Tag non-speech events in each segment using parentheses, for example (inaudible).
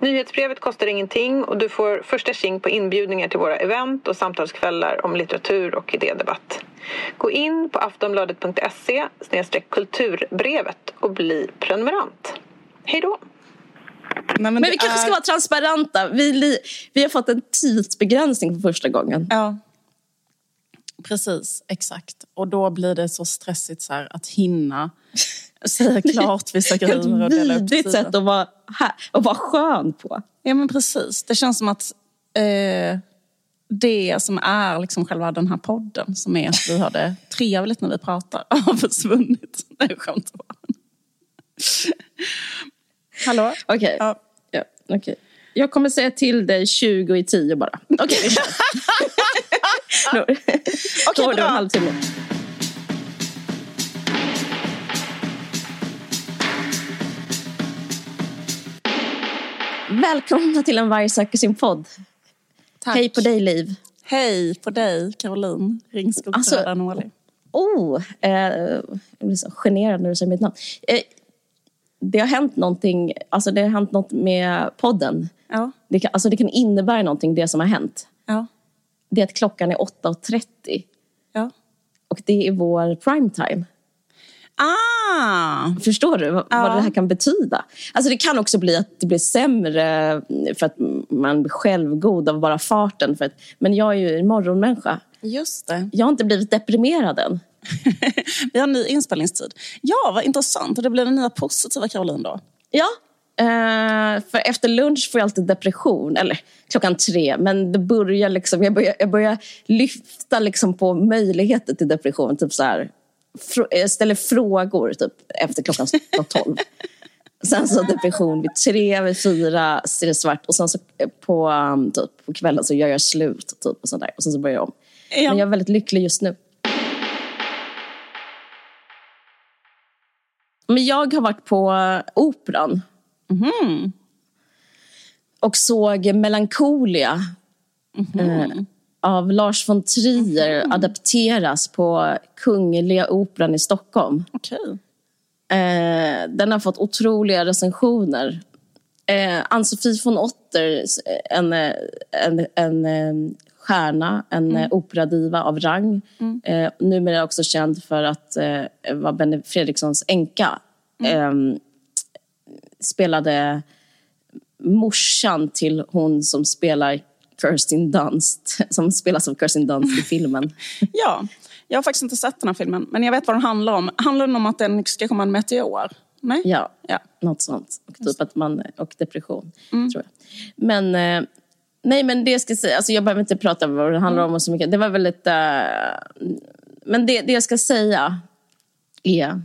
Nyhetsbrevet kostar ingenting och du får första tjing på inbjudningar till våra event och samtalskvällar om litteratur och idédebatt. Gå in på aftonbladet.se kulturbrevet och bli prenumerant. Hej då! Nej, men Men vi kanske är- ska vara transparenta. Vi, li- vi har fått en tidsbegränsning för första gången. Ja. Precis, exakt. Och då blir det så stressigt så att hinna (laughs) säga klart vissa grejer och Ett vidrigt sätt att vara, här, att vara skön på. Ja men precis. Det känns som att eh, det som är liksom själva den här podden, som är att vi har det (laughs) trevligt när vi pratar, (laughs) har försvunnit. Nej, skämt. Hallå? Okej. Ja. Ja, okej. Jag kommer säga till dig 20 i 10 bara. Okej, vi (laughs) Då- Då har du bra. en halvtimme. Välkomna till En varg söker sin podd. Tack. Hej på dig, Liv. Hej på dig, Caroline Ringskog Alltså- Rödanåli. Oh, eh, jag blir så generad när du säger mitt namn. Eh, det har hänt någonting, alltså det har hänt något med podden. Ja. Det kan, alltså det kan innebära någonting, det som har hänt. Ja. Det är att klockan är 8.30 ja. och det är vår primetime. Ah! Förstår du vad, Ja. vad det här kan betyda? Alltså det kan också bli att det blir sämre för att man blir självgod av bara farten. För att, men jag är ju en morgonmänniska. Just det. Jag har inte blivit deprimerad än. (laughs) Vi har en ny inspelningstid. Ja, vad intressant. Och det blir den nya positiva Caroline då. Ja, eh, för efter lunch får jag alltid depression. Eller klockan tre. Men det börjar liksom, jag, börjar, jag börjar lyfta liksom på möjligheter till depression. Typ så här, fr- jag ställer frågor typ, efter klockan (laughs) tolv. Sen så depression vid tre, vid fyra ser det svart. Och sen så på, um, typ, på kvällen så gör jag slut. Typ, och, sådär. och sen så börjar jag om. Ja. Men jag är väldigt lycklig just nu. Men jag har varit på Operan. Och såg Melancholia eh, av Lars von Trier adapteras på Kungliga Operan i Stockholm. Okej. Eh, den har fått otroliga recensioner. Eh, Ann-Sofie von Otter, en, eh, en, en eh, stjärna, en mm. operadiva av rang. Eh, numera också känd för att eh, vara Benny Fredrikssons änka. Eh, spelade morsan till hon som spelar Kirsten Dunst, (laughs) som spelas av Kirsten Dunst i filmen. (laughs) Ja, jag har faktiskt inte sett den här filmen, men jag vet vad den handlar om. Handlar den om att den ska komma en meteor? Nej? Ja, Ja. något sånt. Och, typ att man, och depression, tror jag. Men, eh, nej, men det jag ska säga, alltså jag behöver inte prata om vad det handlar om och så mycket. Det var väldigt... Eh, men det, det jag ska säga är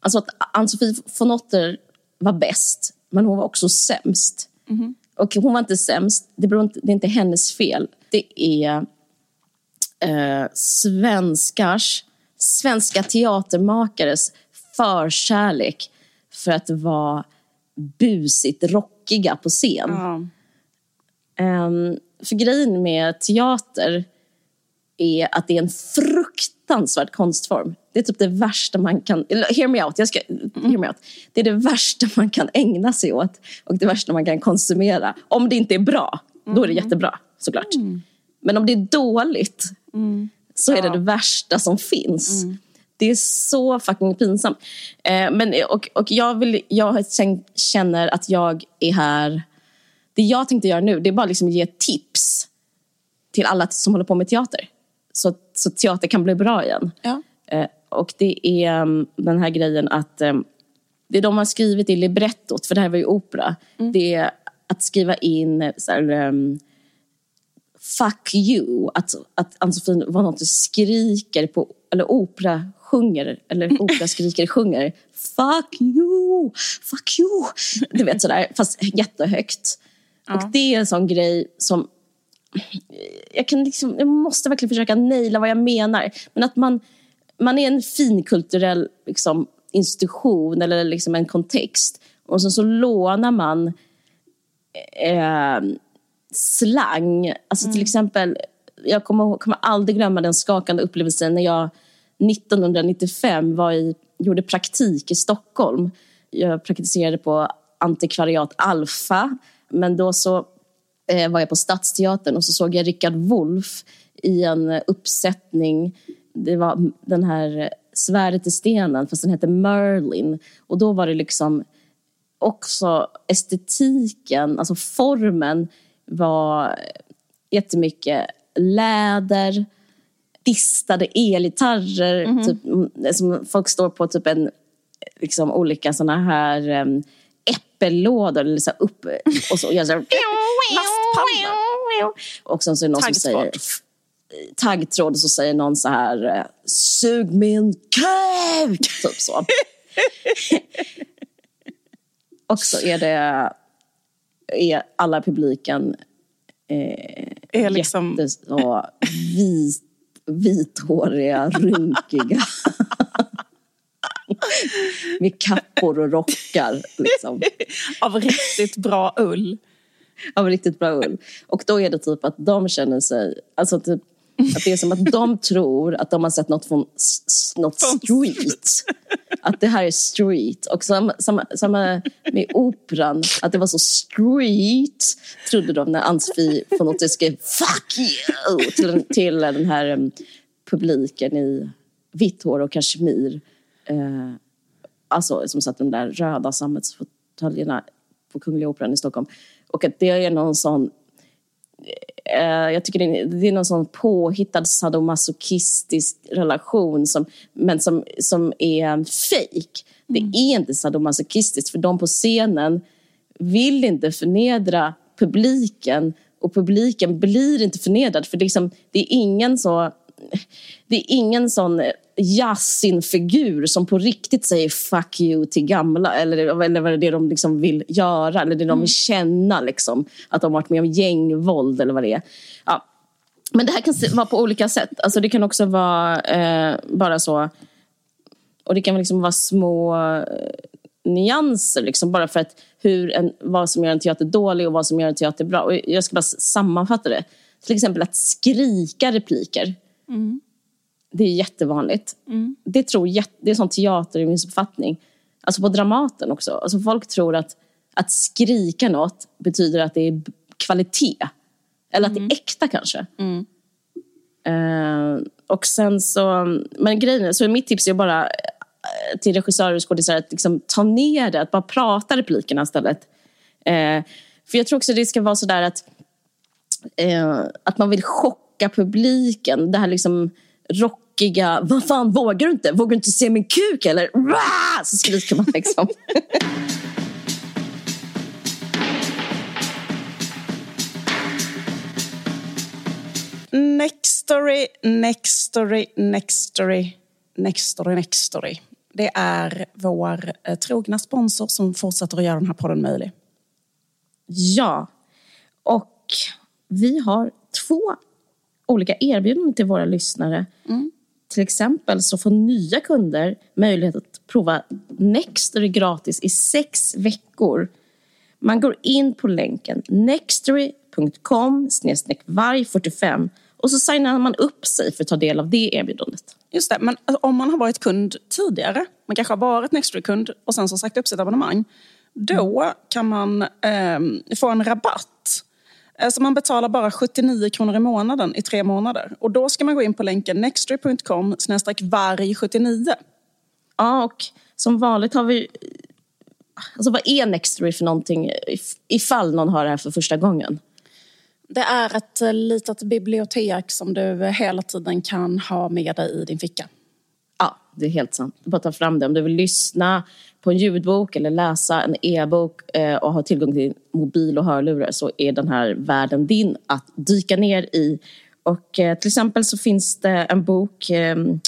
alltså att Ann-Sofie von Otter var bäst, men hon var också sämst. Och hon var inte sämst, det, beror inte, det är inte hennes fel. Det är eh, svenskars, svenska teatermakares förkärlek för att vara busigt rockiga på scen. Ja. Ehm, för grejen med teater är att det är en fruktansvärd konstform. Det är typ det värsta man kan... Hear me out. Jag ska, hear me out. Det är det värsta man kan ägna sig åt och det värsta man kan konsumera. Om det inte är bra, då är det jättebra såklart. Men om det är dåligt så är det det värsta som finns. Det är så fucking pinsamt. Eh, men, och, och jag, vill, jag känner att jag är här... Det jag tänkte göra nu det är bara liksom ge tips till alla som håller på med teater. Så, så teater kan bli bra igen. Ja. Eh, och det är um, den här grejen att um, det de har skrivit i librettot, för det här var ju opera, det är att skriva in så här, um, fuck you. Att, att Ann-Sofie von Otter skriker på, eller opera sjunger, eller (laughs) opera skriker sjunger fuck you, fuck you. Du vet sådär, fast jättehögt. Och det är en sån grej som jag, kan liksom, jag måste verkligen försöka naila vad jag menar. Men att man, man är en finkulturell liksom, institution eller liksom en kontext. Och sen så lånar man eh, slang. Alltså till exempel, jag kommer, kommer aldrig glömma den skakande upplevelsen när jag 1995 var i, gjorde praktik i Stockholm. Jag praktiserade på antikvariat Alfa, men då så eh, var jag på Stadsteatern och så såg jag Richard Wolff i en uppsättning. Det var den här Svärdet i stenen, fast den hette Merlin. Och då var det liksom också estetiken, alltså formen var jättemycket läder, distade elgitarrer. Mm -hmm. typ, som folk står på typ en, liksom olika såna här um, äppellådor. Eller så upp, och så gör så här, (laughs) Och sen så är det någon som säger taggtråd och så säger någon så här eh, Sug min kuk! (laughs) Typ så. (laughs) och så är det är alla publiken eh, är liksom... jättes, och vit, vithåriga, rynkiga. (laughs) Med kappor och rockar. Liksom. Av riktigt bra ull. (laughs) Av riktigt bra ull. Och då är det typ att de känner sig... Alltså typ, att det är som att de (laughs) tror att de har sett något från något street. (laughs) Att det här är street. Och samma, samma, samma med operan, att det var så street, trodde de när Ann-Sofie von Otter skrev fuck you till, till den här um, publiken i vitt hår och kashmir. Uh, alltså som satt de där röda sammetsfåtöljerna på Kungliga Operan i Stockholm. Och att det är någon sån Eh, jag tycker det är, någon sån påhittad sadomasochistisk relation som, men som, som är fejk. Det mm. är inte sadomasochistiskt för de på scenen vill inte förnedra publiken och publiken blir inte förnedrad för det är, liksom, det är ingen så det är ingen sån Yasin-figur som på riktigt säger fuck you till gamla eller, eller vad det är de liksom vill göra eller det de vill mm. känna liksom, att de varit med om gängvåld eller vad det är. Ja. Men det här kan vara på olika sätt. Alltså det kan också vara eh, bara så och det kan liksom vara små eh, nyanser liksom, bara för att hur en, vad som gör en teater dålig och vad som gör en teater bra. Och jag ska bara sammanfatta det. Till exempel att skrika repliker. Mm. Det är jättevanligt. Mm. Det, tror, det är sån teater i min uppfattning. Alltså på Dramaten också. Alltså folk tror att, att skrika något betyder att det är kvalitet. Eller att det är mm. äkta kanske. Uh, och sen så, men grejen så mitt tips är bara eh, till regissörer och skådisar att liksom ta ner det, att bara prata replikerna istället. Uh, för jag tror också det ska vara sådär att, uh, att man vill chocka publiken. Det här liksom rockiga, vad fan vågar du inte? Vågar du inte se min kuk eller? Rah! Så skriker man liksom. (laughs) Next story, next story, next story, next story, next story. Det är vår eh, trogna sponsor som fortsätter att göra den här podden möjlig. Ja, och vi har två olika erbjudanden till våra lyssnare. Mm. Till exempel så får nya kunder möjlighet att prova Nextory gratis i sex veckor. Man går in på länken nextory.com varg45 och så signar man upp sig för att ta del av det erbjudandet. Just det, men alltså, om man har varit kund tidigare, man kanske har varit Nextory-kund och sen så sagt upp sitt abonnemang, då kan man eh, få en rabatt Eh, så man betalar bara 79 kronor i månaden i tre månader. Och då ska man gå in på länken nextory.com varg79. Ja, och som vanligt har vi... Alltså vad är Nextory för någonting ifall någon har det här för första gången? Det är ett eh, litet bibliotek som du hela tiden kan ha med dig i din ficka. Ja, det är helt sant. Bara ta fram det. Om du vill lyssna på en ljudbok eller läsa en e-bok eh, och ha tillgång till mobil och hörlurar så är den här världen din att dyka ner i. Och eh, till exempel så finns det en bok ehm,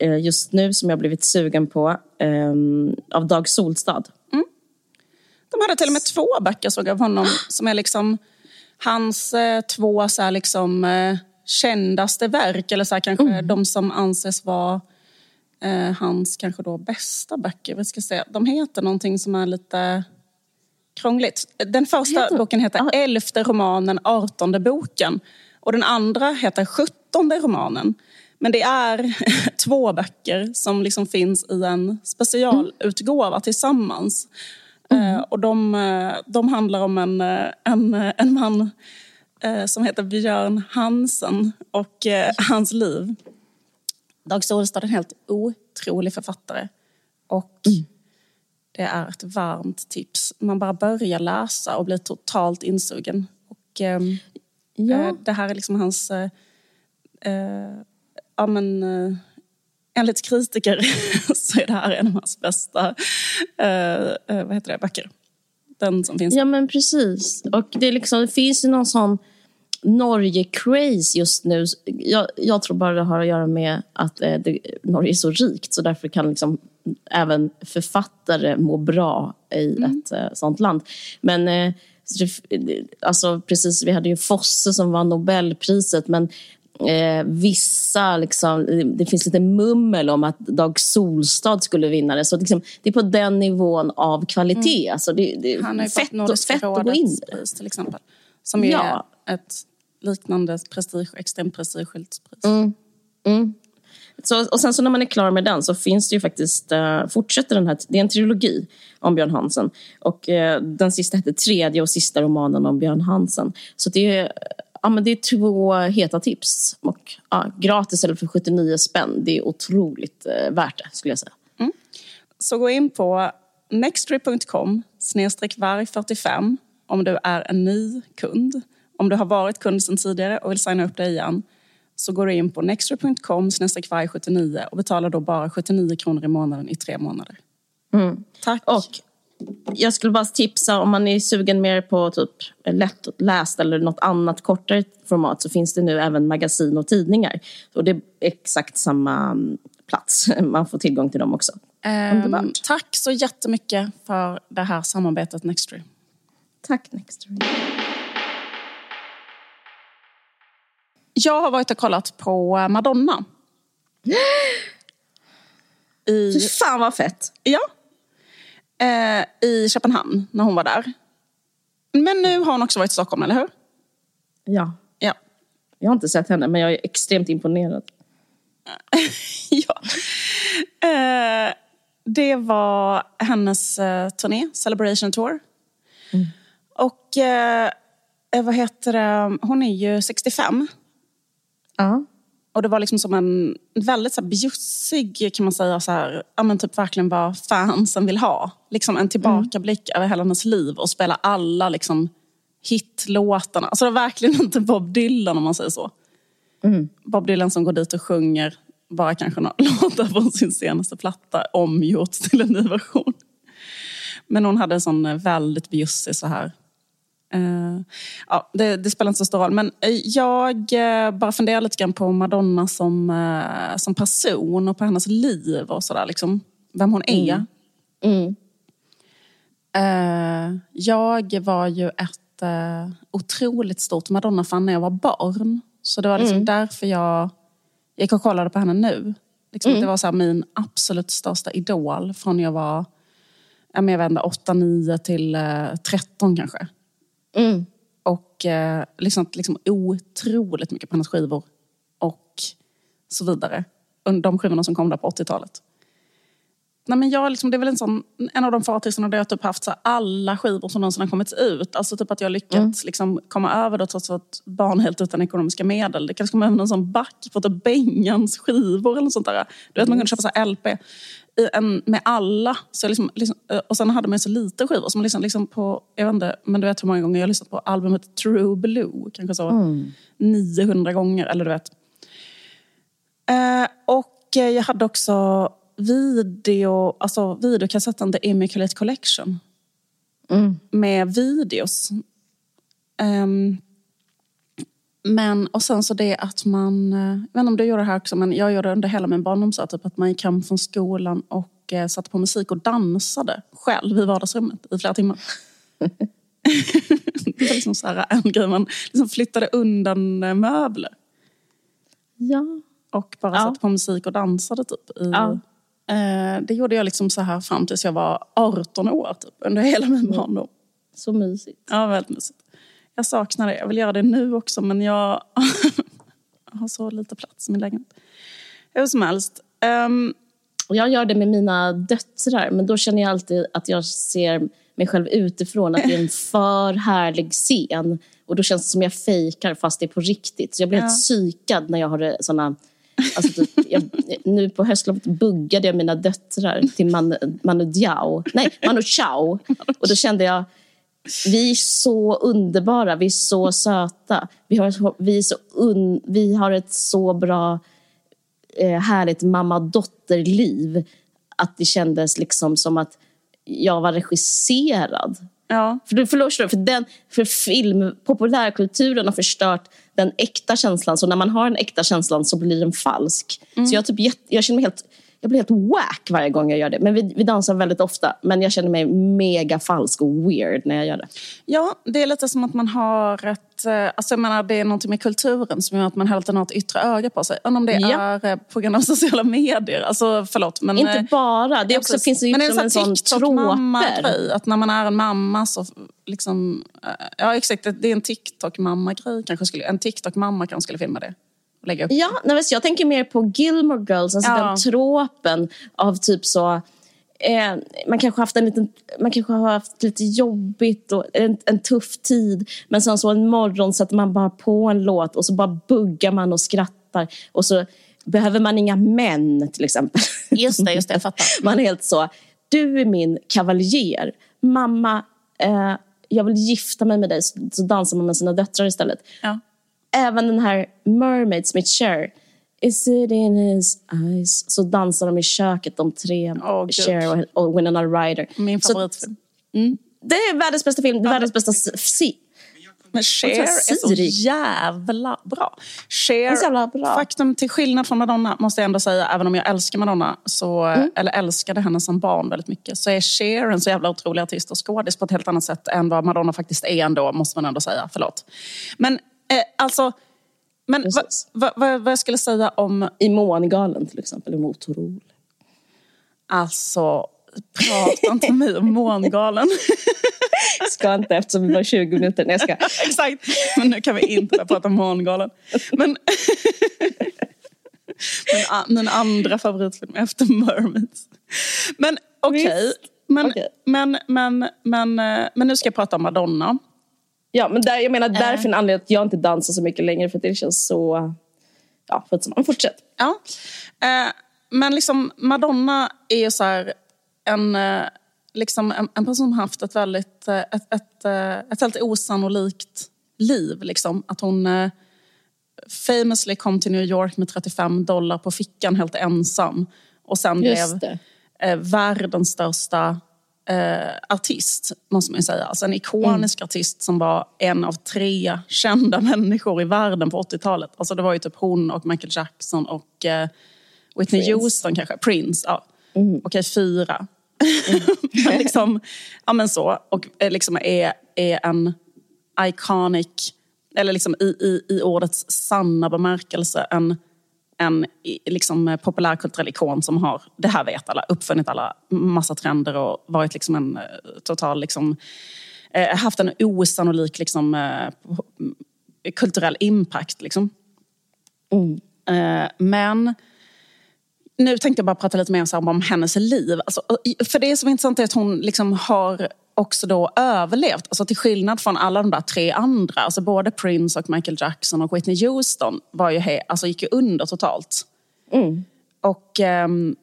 eh, just nu som jag blivit sugen på ehm, av Dag Solstad. Mm. De hade till och med två böcker såg jag av honom som är liksom hans två så liksom, kändaste verk eller så kanske mm. de som anses vara eh, hans kanske då bästa böcker. Vi ska se. De heter någonting som är lite krångligt. Den första Heter- boken heter Ja. Elfte romanen, artonde boken. Och den andra heter Sjuttonde romanen. Men det är (laughs) två böcker som liksom finns i en specialutgåva tillsammans. Eh, och de, eh, de handlar om en, eh, en, eh, en man eh, som heter Björn Hansen och eh, hans liv. Dag Solstad är en helt otrolig författare. Och det är ett varmt tips. Man bara börjar läsa och blir totalt insugen. Och, ehm, Ja. eh, det här är liksom hans... Eh, eh, ja, men, eh, enligt kritiker (laughs) så är det här en av hans bästa eh, eh, vad heter det, böcker. Den som finns. Ja, men precis. Och det, är liksom, det finns ju någon sån Norge-craze just nu. Jag, jag tror bara det har att göra med att eh, det, Norge är så rikt så därför kan liksom även författare må bra i ett eh, sånt land. Men eh, alltså, precis, vi hade ju Fosse som vann Nobelpriset men eh, vissa, liksom, det finns lite mummel om att Dag Solstad skulle vinna det. Så liksom, det är på den nivån av kvalitet. Alltså, det, det är Han har ju fett, fett att gå in i rådets det. pris till exempel. Som ju Ja. är ett liknande prestige, extremt prestigefyllt pris. Mm. Så, och sen så när man är klar med den så finns det ju faktiskt, uh, fortsätter den här, det är en trilogi om Björn Hansen. Och eh, den sista heter Tredje och sista romanen om Björn Hansen. Så det är, ja, men det är två heta tips. Och ja, gratis eller för 79 spänn, det är otroligt eh, värt det skulle jag säga. Så gå in på nextory.com snedstreck varg45 om du är en ny kund. Om du har varit kund sedan tidigare och vill signa upp dig igen så går du in på snedstreck varg79 och betalar då bara 79 kronor i månaden i tre månader. Tack. Och jag skulle bara tipsa om man är sugen mer på typ lättläst eller något annat kortare format så finns det nu även magasin och tidningar. Och det är exakt samma mm, plats. (laughs) Man får tillgång till dem också. Underbart. tack så jättemycket för det här samarbetet Nextory. Tack Nextory. Jag har varit och kollat på Madonna. (gasps) I, Fy fan vad fett! ja, eh, I Köpenhamn när hon var där. Men nu har hon också varit i Stockholm, eller hur? Ja. Ja. Jag har inte sett henne men jag är extremt imponerad. (laughs) ja. Eh, det var hennes eh, turné, Celebration Tour. Och eh, eh, vad heter det? Hon är ju 65. Ja. Och det var liksom som en väldigt så här, bjussig, kan man säga, så här, ja, men typ verkligen vad fansen vill ha. Liksom en tillbakablick över hela hennes liv och spela alla liksom, hitlåtarna. Alltså det var verkligen (laughs) inte Bob Dylan om man säger så. Bob Dylan som går dit och sjunger bara kanske några (laughs) låtar från sin senaste platta omgjort till en ny version. Men hon hade en sån väldigt bjussig så här Eh, ja, det, det spelar inte så stor roll. Men eh, jag eh, bara funderar lite grann på Madonna som, eh, som person och på hennes liv och sådär. Liksom, vem hon är. Mm. Eh, jag var ju ett otroligt stort Madonna-fan när jag var barn. Så det var liksom därför jag gick och kollade på henne nu. Liksom, att Det var så min absolut största idol från jag var jag vet inte, 8, 9 till eh, 13 kanske. Mm. Och eh, lyssnat liksom otroligt mycket på hennes skivor. Och så vidare. Under de skivorna som kom där på 80-talet. Nej, men jag, liksom, det är väl en, sån, en av de få artisterna där jag typ haft så alla skivor som någonsin har kommit ut. Alltså typ att jag har lyckats liksom, komma över det trots att barn helt utan ekonomiska medel. Det kanske kommer över någon sån back på typ Bengans skivor eller något sånt där. Du vet man kunde köpa så LP en, med alla. Så liksom, liksom, och sen hade man så lite skivor. Som liksom, liksom på, jag vet inte, men du vet hur många gånger jag har lyssnat på albumet True Blue. Kanske så 900 gånger. Eller du vet. Eh, och eh, jag hade också video, alltså videokassetten The Immaculate Collection. Med videos. Ehm, men, och sen så det att man, eh, jag vet inte om du gjorde det här också, men jag gjorde under hela min barndom så typ att man gick hem från skolan och eh, satte på musik och dansade själv i vardagsrummet i flera timmar. (laughs) det var liksom så här en grej, man liksom flyttade undan eh, möbler Ja. och bara Ja. satte på musik och dansade typ i Ja. Eh, det gjorde jag liksom så här fram tills jag var 18 år, typ, under hela min barndom. Så mysigt. Ja, väldigt mysigt. Jag saknar det. Jag vill göra det nu också, men jag (laughs) har så lite plats i min lägenhet. Hur som helst. Um, jag gör det med mina döttrar, men då känner jag alltid att jag ser mig själv utifrån, att det är en (laughs) för härlig scen. Och då känns det som jag fejkar fast det är på riktigt. Så jag blir ja. helt psykad när jag har såna Alltså typ, jag, nu på höstlovet buggade jag mina döttrar till Manu, Manu Diao. Nej, Manu Chao. (laughs) Och då kände jag, vi är så underbara, vi är så söta. Vi har, vi är så un, vi har ett så bra, eh, härligt mamma-dotter-liv. Att det kändes liksom som att jag var regisserad. Ja. För, för, för, den, för film, populärkulturen har förstört den äkta känslan. Så när man har den äkta känslan så blir den falsk. Mm. Så jag, typ, jag känner mig helt jag blir helt wack varje gång jag gör det. Men vi, vi dansar väldigt ofta. Men jag känner mig mega falsk och weird när jag gör det. Ja, det är lite som att man har ett... Eh, alltså jag menar, det är någonting med kulturen som gör att man hela tiden har ett yttre öga på sig. Än om det ja. är eh, på grund av sociala medier. Alltså förlåt. Men, Inte eh, bara. Det också, finns ju men som en sån troper. Att när man är en mamma så liksom... Ja exakt, det är en TikTok-mamma-grej. En TikTok-mamma kanske skulle filma det lägga upp. Ja, nej, jag tänker mer på Gilmore Girls, alltså ja. den tropen av typ så eh, man kanske haft en liten, man kanske har haft lite jobbigt och en, en tuff tid men sen så en morgon sätter man bara på en låt och så bara buggar man och skrattar och så behöver man inga män till exempel. Just det, just det, jag fattar. (laughs) Man är helt så, du är min kavaljer. Mamma, eh, jag vill gifta mig med dig. Så, så dansar man med sina döttrar istället. Ja även den här Mermaids med Cher. Is it in his eyes? Så dansar de i köket de tre, oh, Cher och, och Winona Ryder. Min favoritfilm. Mm. Det är världens bästa film, ja. världens bästa si men Cher är så jävla bra. Cher, jävla bra. faktum till skillnad från Madonna, måste jag ändå säga, även om jag älskar Madonna, så, mm. eller älskade henne som barn väldigt mycket, så är Cher en så jävla otrolig artist och skådis på ett helt annat sätt än vad Madonna faktiskt är ändå, måste man ändå säga. Förlåt. Men Eh, alltså, men vad va, va, va jag skulle säga om... I Mångalen till exempel, i Motorol. Alltså, prata inte med mig om Mångalen. (laughs) ska inte eftersom vi var 20 minuter. Nej, jag ska. (laughs) Exakt, men nu kan vi inte prata om Mångalen. Men... (laughs) min, min andra favoritfilm efter Mermaids. Men okej. Okay. Men, okay. men, men, men, men, men nu ska jag prata om Madonna. Ja, men där, jag menar äh. därför en anledning att jag inte dansar så mycket längre för att det känns så... Ja, för fortsätt. Ja. Eh, men liksom Madonna är ju så här en, eh, liksom en, en, person som haft ett väldigt, eh, ett, ett, ett väldigt osannolikt liv. Liksom. Att hon famously kom till New York med 35 dollar på fickan helt ensam. Och sen Just blev eh, världens största eh, artist, måste man ju säga. Alltså en ikonisk mm. artist som var en av tre kända (laughs) människor i världen på 80-talet. Alltså det var ju typ hon och Michael Jackson och eh, Whitney Prince. Houston kanske. Prince, ja. Mm. Okej, okay, fyra. Mm. (laughs) liksom, ja men så. Och eh, liksom är, är en iconic, eller liksom i, i, i ordets sanna bemärkelse, en en liksom, populärkulturell ikon som har, det här vet alla, uppfunnit alla massa trender och varit liksom en eh, total, liksom, eh, haft en osannolik liksom, eh, kulturell impact. Liksom. Mm. men nu tänkte jag bara prata lite mer om hennes liv. Alltså, för det som är intressant är att hon liksom har också då överlevt. Alltså till skillnad från alla de där tre andra, alltså både Prince och Michael Jackson och Whitney Houston var ju he, alltså gick ju under totalt. Mm. Och um,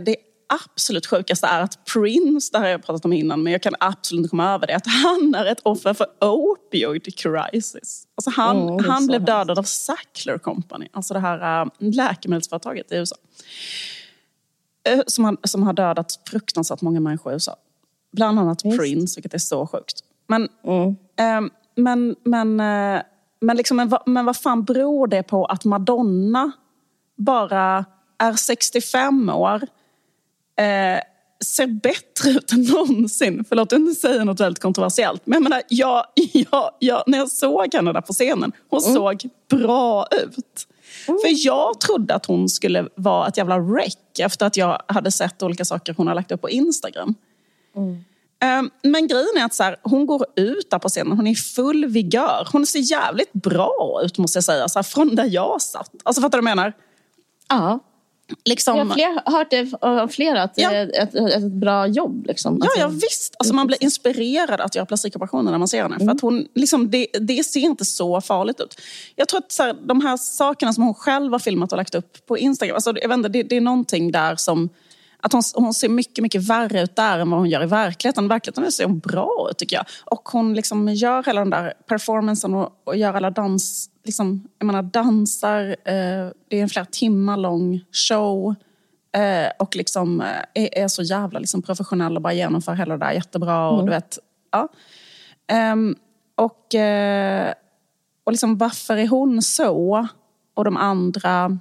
det absolut sjukaste är att Prince, det här har jag pratat om innan, men jag kan absolut inte komma över det, att han är ett offer för opioid crisis. Alltså han, mm, han blev dödad av Sackler Company, alltså det här uh, läkemedelsföretaget i USA. Uh, som, har, som har dödat fruktansvärt många människor i USA. Bland annat Just. Prince, vilket är så sjukt. Men, mm. eh, men, men, eh, men, liksom, men, men vad fan beror det på att Madonna bara är 65 år, eh, ser bättre ut än någonsin. Förlåt att inte säga något väldigt kontroversiellt. Men jag menar, jag, jag, jag, när jag såg henne där på scenen, hon mm. såg bra ut. Mm. För jag trodde att hon skulle vara ett jävla wreck efter att jag hade sett olika saker hon har lagt upp på Instagram. Mm. Ehm, men grejen är att så här, hon går ut där på scenen, hon är i full vigör. Hon ser jävligt bra ut måste jag säga, så här, från där jag satt. Alltså fattar du vad jag menar? Ja. Liksom... Jag har fler, hört det av flera att ja. det är ett, ett, ett, bra jobb. Liksom. Alltså, ja, ja, visst. Alltså, man blir inspirerad att göra plastikoperationer när man ser henne. Mm. För att hon, liksom, det, det, ser inte så farligt ut. Jag tror att så här, de här sakerna som hon själv har filmat och lagt upp på Instagram. Alltså, jag vet inte, det, det är någonting där som att hon, hon, ser mycket, mycket värre ut där än vad hon gör i verkligheten. I verkligheten ser hon bra ut tycker jag. Och hon liksom gör hela den där performancen och, och gör alla dans... Liksom, jag menar dansar, eh, det är en flera timmar lång show. Eh, och liksom eh, är, är, så jävla liksom professionell och bara genomför hela det där jättebra. Och, mm. du vet, ja. Och eh, och liksom, varför är hon så? Och de andra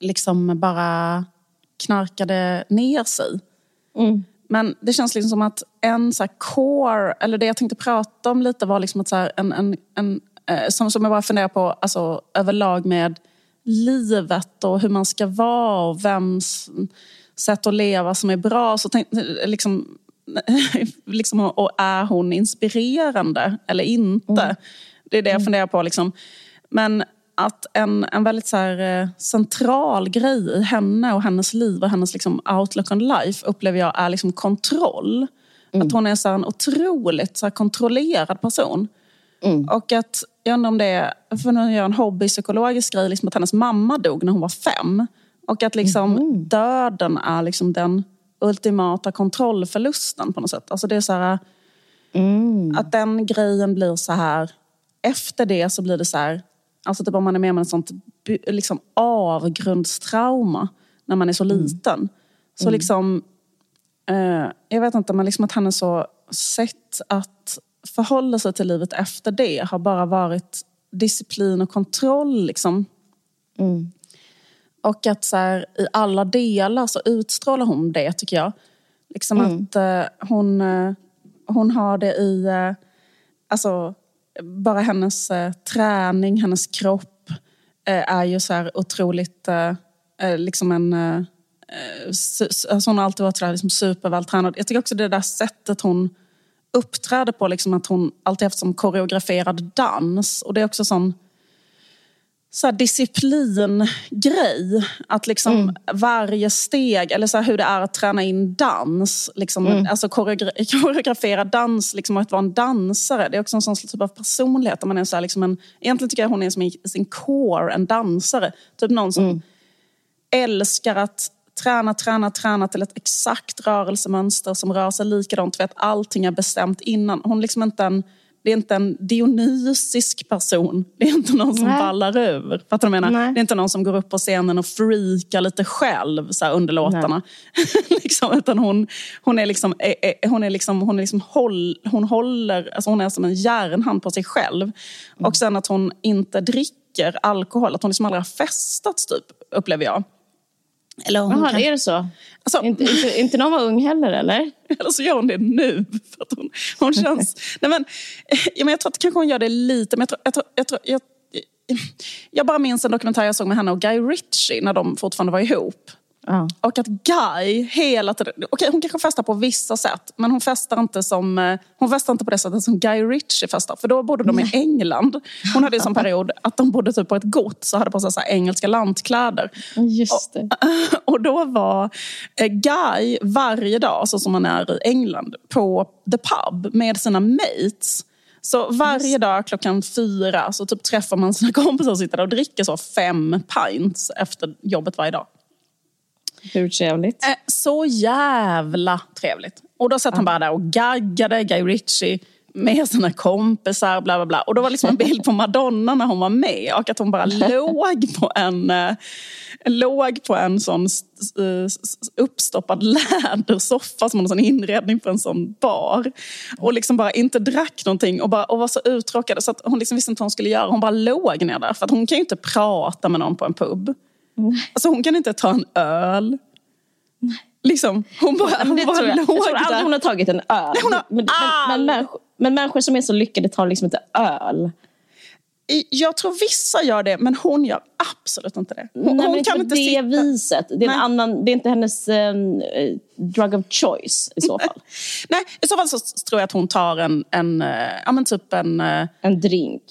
liksom bara knarkade ner sig. Mm. Men det känns liksom som att en så core, eller det jag tänkte prata om lite var liksom att så en, en, en eh, som, som jag bara funderar på alltså, överlag med livet och hur man ska vara och vems sätt att leva som är bra. Så tänk, liksom, (laughs) liksom, och är hon inspirerande eller inte? Mm. Det är det jag mm. funderar på. Liksom. Men att en, en väldigt så här, eh, central grej i henne och hennes liv och hennes liksom outlook on life upplever jag är liksom kontroll. Mm. Att hon är så en otroligt så kontrollerad person. Mm. Och att, jag undrar om det är, för nu gör en hobbypsykologisk grej, liksom att hennes mamma dog när hon var fem. Och att liksom mm. döden är liksom den ultimata kontrollförlusten på något sätt. Alltså det är så här, mm. Att den grejen blir så här, efter det så blir det så här, Alltså typ om man är med om ett sånt liksom, avgrundstrauma när man är så mm. liten. Så mm. liksom, eh, jag vet inte, men liksom att hennes så sätt att förhålla sig till livet efter det har bara varit disciplin och kontroll. Liksom. Mm. Och att så här, i alla delar så utstrålar hon det tycker jag. Liksom mm. att eh, hon, eh, hon har det i... Eh, alltså, bara hennes eh, träning, hennes kropp eh, är ju så här otroligt, eh, eh liksom en... Eh, eh alltså hon har alltid varit så liksom supervältränad. Jag tycker också det där sättet hon uppträder på, liksom att hon alltid haft som koreograferad dans. Och det är också sån så disciplingrej. Att liksom mm. varje steg, eller så hur det är att träna in dans. Liksom, mm. Alltså koreogra (laughs) koreografera dans liksom, och att vara en dansare. Det är också en sån typ av personlighet. man är så liksom en, egentligen tycker jag hon är som i sin core en dansare. Typ någon som mm. älskar att träna, träna, träna till ett exakt rörelsemönster som rör sig likadant. Vet, allting är bestämt innan. Hon liksom inte en det är inte en dionysisk person. Det är inte någon som Nej. ballar ur. Fattar du menar? Nej. Det är inte någon som går upp på scenen och freakar lite själv så här, under låtarna. (laughs) liksom, utan hon, hon är liksom, hon är liksom, hon är liksom håll, hon håller, alltså hon är som en järnhand på sig själv. Mm. Och sen att hon inte dricker alkohol, att hon liksom aldrig har festats typ, upplever jag. Eller Jaha, kan... är det så? Alltså, inte, inte, inte när hon var ung heller eller? (laughs) Eller så gör hon det nu. För att hon, hon känns... (laughs) nej men, ja, men jag tror att kanske hon gör det lite, men jag tror, jag, tror, jag, tror, jag, jag bara minns en dokumentär jag såg med henne och Guy Ritchie när de fortfarande var ihop. Ja. Och att Guy hela tiden... Okej, okay, hon kanske festar på vissa sätt, men hon festar inte som eh, hon festar inte på det sättet som Guy Ritchie festar. För då bodde de i England. Hon hade en sån (laughs) period att de bodde typ på ett gods och hade på sig så engelska lantkläder. Just det. Och, (laughs) och då var eh, Guy varje dag, så som han är i England, på the pub med sina mates. Så varje dag klockan fyra så typ träffar man sina (laughs) kompisar och sitter där och dricker så fem pints efter jobbet varje dag. Hur trevligt? Eh, så jävla trevligt. Och då satt han bara där och gaggade, Guy Ritchie med sina kompisar, bla bla bla. Och då var liksom en bild på Madonna när hon var med och att hon bara (laughs) låg på en, eh, låg på en sån uppstoppad lädersoffa som en sån inredning på en sån bar. Och liksom bara inte drack någonting och, bara, och var så uttråkad så att hon liksom visste inte vad hon skulle göra. Hon bara låg ner där för att hon kan ju inte prata med någon på en pub. Alltså hon kan inte ta en öl. Liksom, hon bara, hon bara tror jag. låg jag tror aldrig där. hon har tagit en öl. Nej, hon har men, men, men, människor, men människor som är så lyckade tar liksom inte öl. Jag tror vissa gör det, men hon gör absolut inte det. Hon, Nej, hon kan inte det sitta... viset. Det är, en Nej. annan, det är inte hennes eh, drug of choice i så fall. (laughs) Nej, i så fall så tror jag att hon tar en, en eh, ja men typ en... eh, En drink.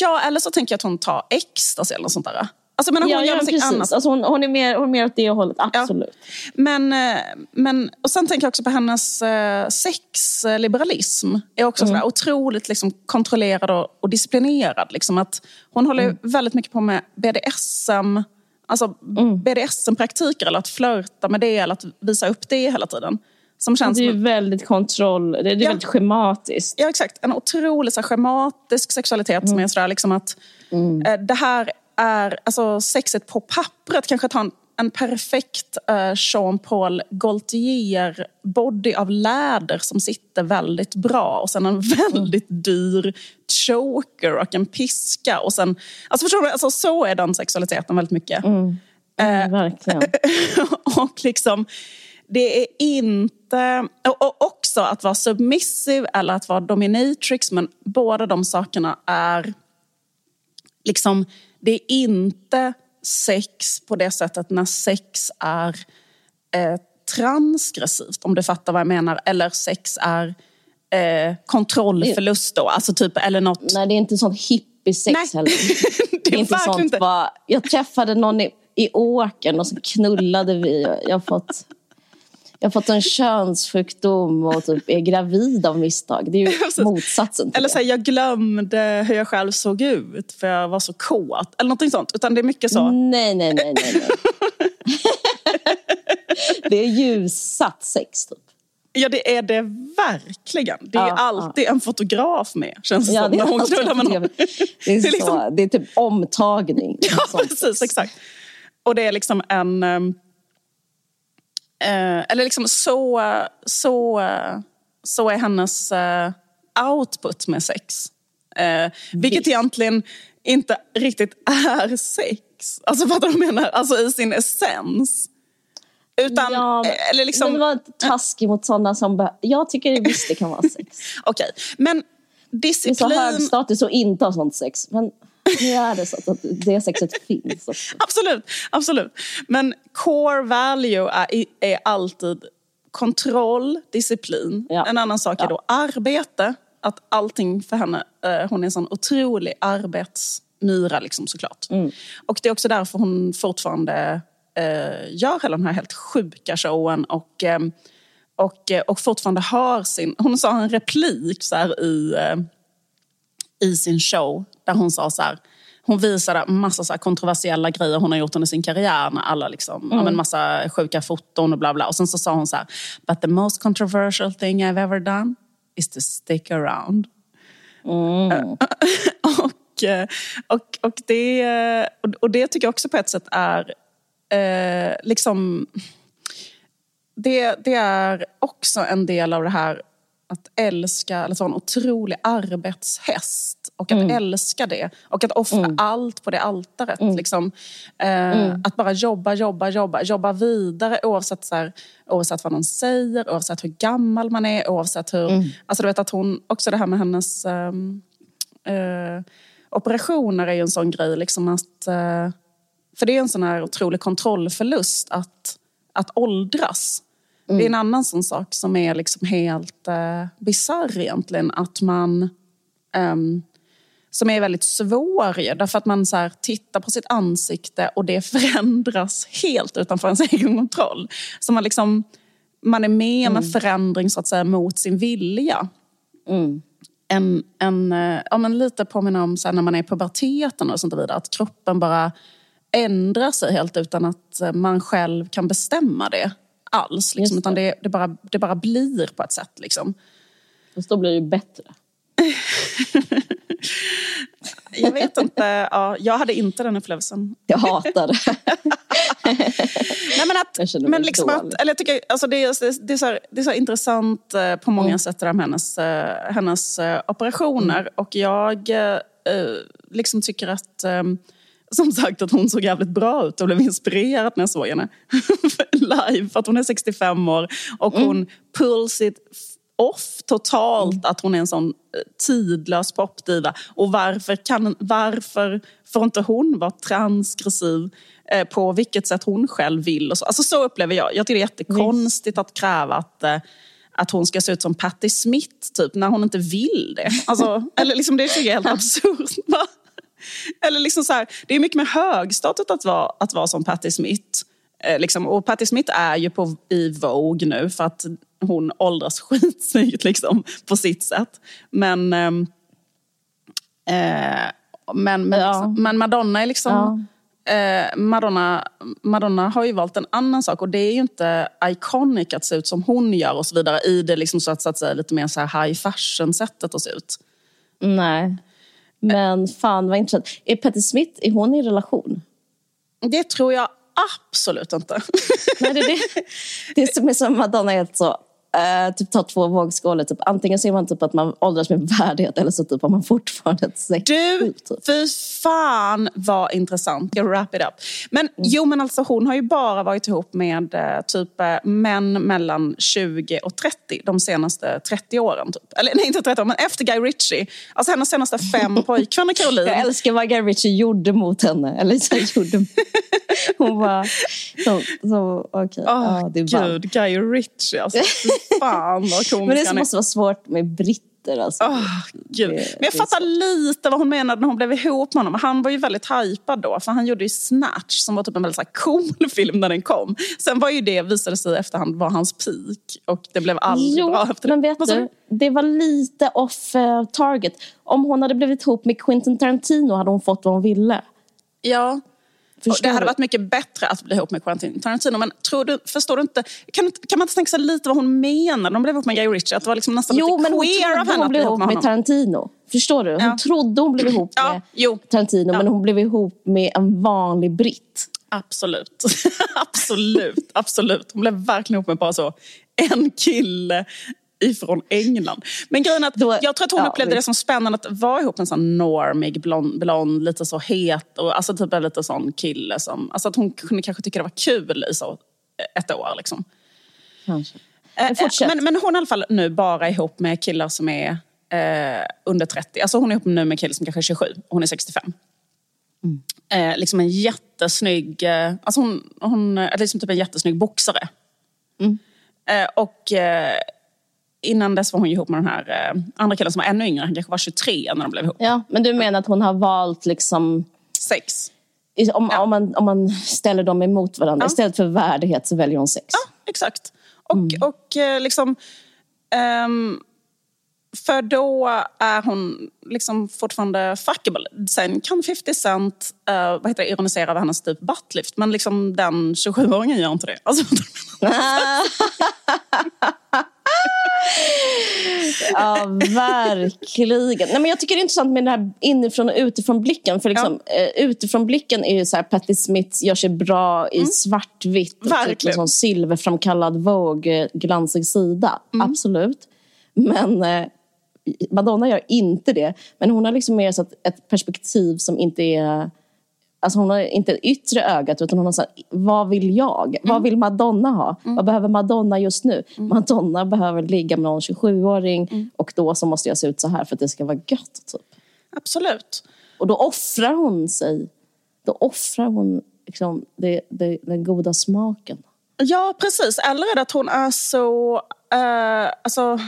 Ja, eller så tänker jag att hon tar ecstasy eller något sånt där. Alltså, men hon Ja, gör ja, precis. annat. Alltså hon, hon, är mer, hon är mer åt det hållet, absolut. Men, eh, men, och sen tänker jag också på hennes eh, sexliberalism. är också Mm. sådär otroligt liksom, kontrollerad och, och disciplinerad. Liksom, att hon håller Mm. väldigt mycket på med BDSM, alltså Mm. BDSM-praktiker eller att flörta med det eller att visa upp det hela tiden. Som känns Det är ju väldigt kontroll, det är, Ja. väldigt schematiskt. Ja, exakt. En otroligt så här, schematisk sexualitet Mm. som är sådär liksom att eh, det här är, alltså sexet på pappret kanske tar en, en perfekt eh, Jean-Paul Gaultier body av läder som sitter väldigt bra och sen en (laughs) väldigt dyr choker och en piska och sen, alltså förstår du, alltså så är den sexualiteten väldigt mycket. Mm, verkligen. (laughs) och liksom, det är inte... Och, också att vara submissive eller att vara dominatrix, men båda de sakerna är... liksom Det är inte sex på det sättet när sex är eh, transgressivt, om du fattar vad jag menar. Eller sex är eh, kontrollförlust då, alltså typ, eller något... Nej, det är inte sånt hippiesex Nej. heller. (laughs) det Det är inte sånt inte. bara, jag träffade någon i, i åkern och så knullade vi. Jag har fått, jag har fått en könssjukdom och typ är gravid av misstag. Det är ju (laughs) motsatsen Eller så här, jag glömde hur jag själv såg ut för jag var så kåt. Eller någonting sånt. Utan det är mycket så. Nej, nej, nej, nej. nej. (laughs) det är ljussatt sex typ. Ja, det är det verkligen. Det är Ja, alltid en fotograf med, känns det Ja, som. det, när är hon knullar med någon. det, är (laughs) Det är så, liksom- det är typ omtagning. Ja, precis. Exakt. Och det är liksom en... eh, eller liksom så, så, så är hennes eh, output med sex. Eh, vilket egentligen inte riktigt är sex. Alltså fattar du vad jag menar? Alltså i sin essens. Utan, Ja, eh, eller liksom... Det var taskigt mot sådana som... Be- jag tycker visst det kan vara sex. (laughs) Okej, men Det är så disciplin... hög status att inte ha sånt sex. Men är det så att det sexet finns. också. (laughs) Absolut, absolut. Men core value är, är alltid kontroll, disciplin. Ja. En annan sak är då arbete. Att allting för henne, eh, hon är en sån otrolig arbetsmyra liksom såklart. Mm. Och det är också därför hon fortfarande eh, gör hela den här helt sjuka showen och, eh, och, eh, och fortfarande har sin... Hon sa en replik så här i, eh, i sin show där hon sa så här, hon visade massa så kontroversiella grejer hon har gjort under sin karriär med alla liksom, ja, men massa sjuka foton och bla bla. Och sen så sa hon så här, but the most controversial thing I've ever done is to stick around. (laughs) och, eh, och, och, det, eh, och- det tycker jag också på ett sätt är eh, liksom det, det är också en del av det här att älska, eller vara en otrolig arbetshäst och att älska det. Och att offra allt på det altaret. Liksom. Eh, Att bara jobba, jobba, jobba, jobba vidare oavsett, så här, oavsett vad någon säger, oavsett hur gammal man är, oavsett hur... Alltså du vet att hon, också det här med hennes ehm, eh, operationer är ju en sån grej. Liksom att, eh, för det är en sån här otrolig kontrollförlust att, att åldras. Det är en annan sån sak som är liksom helt eh, bisarr egentligen. Att man... ehm, som är väldigt svår därför att man så här, tittar på sitt ansikte och det förändras helt utanför ens (laughs) egen kontroll. Så man, liksom, man är med om en förändring så att säga mot sin vilja en, en, eh, ja, men lite påminna om så här, när man är i puberteten och sånt vidare. Att kroppen bara ändrar sig helt utan att eh, man själv kan bestämma det alls. Liksom, Just utan det. det, det, bara, det bara blir på ett sätt. Liksom. Fast då blir det ju bättre. (laughs) Jag vet inte, ja, jag hade inte den upplevelsen. Jag hatar det. (laughs) Nej, men att, Jag men liksom dålig. att, eller jag tycker, alltså det, är, det, är så här, det är så intressant eh, på många Mm. sätt det där med hennes, eh, hennes eh, operationer. Och jag liksom tycker att eh, som sagt att hon såg jävligt bra ut och blev inspirerad när jag såg henne (laughs) live. För att hon är 65 år och hon mm. pulls it off totalt mm. att hon är en sån eh, tidlös popdiva. Och varför, kan, varför får inte hon vara transgressiv eh, på vilket sätt hon själv vill? Och så. Alltså så upplever jag. Jag tycker det är jättekonstigt att kräva att eh, att hon ska se ut som Patti Smith typ, när hon inte vill det. (laughs) Alltså, eller liksom, det är helt absurt. (laughs) Eller liksom så här, det är mycket mer högstatus att vara, att vara som Patti Smith. Eh, liksom. Och Patti Smith är ju på, i Vogue nu för att hon åldras (laughs) skitsnyggt liksom, på sitt sätt. Men, ehm, eh, men, men, ja. liksom, men Madonna är liksom... Ja. Eh, Madonna, Madonna har ju valt en annan sak och det är ju inte iconic att se ut som hon gör och så vidare i det liksom så att, så att säga, lite mer så här high fashion-sättet att se ut. Nej. Men fan vad intressant. Är Patti Smith, är hon i relation? Det tror jag absolut inte. Nej, det, det, (laughs) det som är som Madonna är helt så Uh, typ ta två vågskålar. Typ. Antingen ser man typ att man åldras med värdighet eller så typ har man fortfarande ett sex. Du, typ. fy fan vad intressant. Jag wrap it up. Men mm. jo, men alltså hon har ju bara varit ihop med uh, typ uh, män mellan 20 och 30 de senaste 30 åren. Typ. Eller nej, inte 30 år, men efter Guy Ritchie. Alltså hennes senaste fem (laughs) pojkvänner, Caroline. Jag älskar vad Guy Ritchie gjorde mot henne. Eller så gjorde. (laughs) hon bara... Så, så, okay. oh, ah, det är gud, Guy Ritchie alltså (laughs) fan vad komisk (laughs) Men det måste vara svårt med britter alltså. Oh, Gud. Men jag fattar lite vad hon menade när hon blev ihop med honom. Han var ju väldigt hypad då, för han gjorde ju Snatch som var typ en väldigt så cool (laughs) film när den kom. Sen var ju det, visade sig i efterhand, var hans peak. Och det blev aldrig jo, bra efter det. men vet du, det var lite off uh, target. Om hon hade blivit ihop med Quentin Tarantino hade hon fått vad hon ville. Ja, det hade varit mycket bättre att bli ihop med Quentin Tarantino. Men tror du, förstår du inte, kan, kan man inte tänka sig lite vad hon menar hon blev ihop med Guy Ritchie? Att det var liksom nästan jo, lite queer av henne att bli ihop med, med Tarantino. Förstår du? Hon ja. trodde hon blev ihop med ja, Tarantino ja. men hon blev ihop med en vanlig britt. Absolut. (laughs) absolut. Absolut. Hon blev verkligen ihop med bara så en kille ifrån England. Men grejen är att jag tror att hon ja, upplevde det som spännande att vara ihop med en sån normig, blond, blond lite så het och alltså typ en lite sån kille som, alltså att hon kunde kanske tycka det var kul i så ett år liksom. Kanske. Men, eh, men, men, hon är i alla fall nu bara ihop med killar som är eh, under 30. Alltså hon är ihop nu med en kille som kanske är 27 och hon är 65. Mm. Eh, liksom en jättesnygg, eh, alltså hon, hon är liksom typ en jättesnygg boxare. Mm. Eh, och eh, innan dess var hon ihop med den här eh, andra killen som var ännu yngre. Han kanske var 23 när de blev ihop. Ja, men du menar att hon har valt liksom... Sex. Om, ja. om, man, om man ställer dem emot varandra. Ja. Istället för värdighet så väljer hon sex. Ja, exakt. Och, mm. och eh, liksom... Um, för då är hon liksom fortfarande fuckable. Sen kan 50 Cent uh, vad heter det, ironisera över hennes typ buttlift. Men liksom den 27-åringen gör inte det. Alltså, (laughs) (laughs) (laughs) ja, verkligen. Nej, men jag tycker det är intressant med den här inifrån och utifrån blicken. För liksom, ja. eh, utifrån blicken är ju så här, Patti Smith gör sig bra i mm. svartvitt. Och typ en sån silverframkallad Vogue-glansig sida. Mm. Absolut. Men eh, Madonna gör inte det. Men hon har liksom mer så ett perspektiv som inte är Alltså hon har inte det yttre ögat utan hon har sagt, vad vill jag? Mm. Vad vill Madonna ha? Mm. Vad behöver Madonna just nu? Mm. Madonna behöver ligga med någon 27-åring mm. och då så måste jag se ut så här för att det ska vara gött. Typ. Absolut. Och då offrar hon sig. Då offrar hon liksom, det, det, den goda smaken. Ja, precis. Eller är det att hon är så Uh, alltså, uh,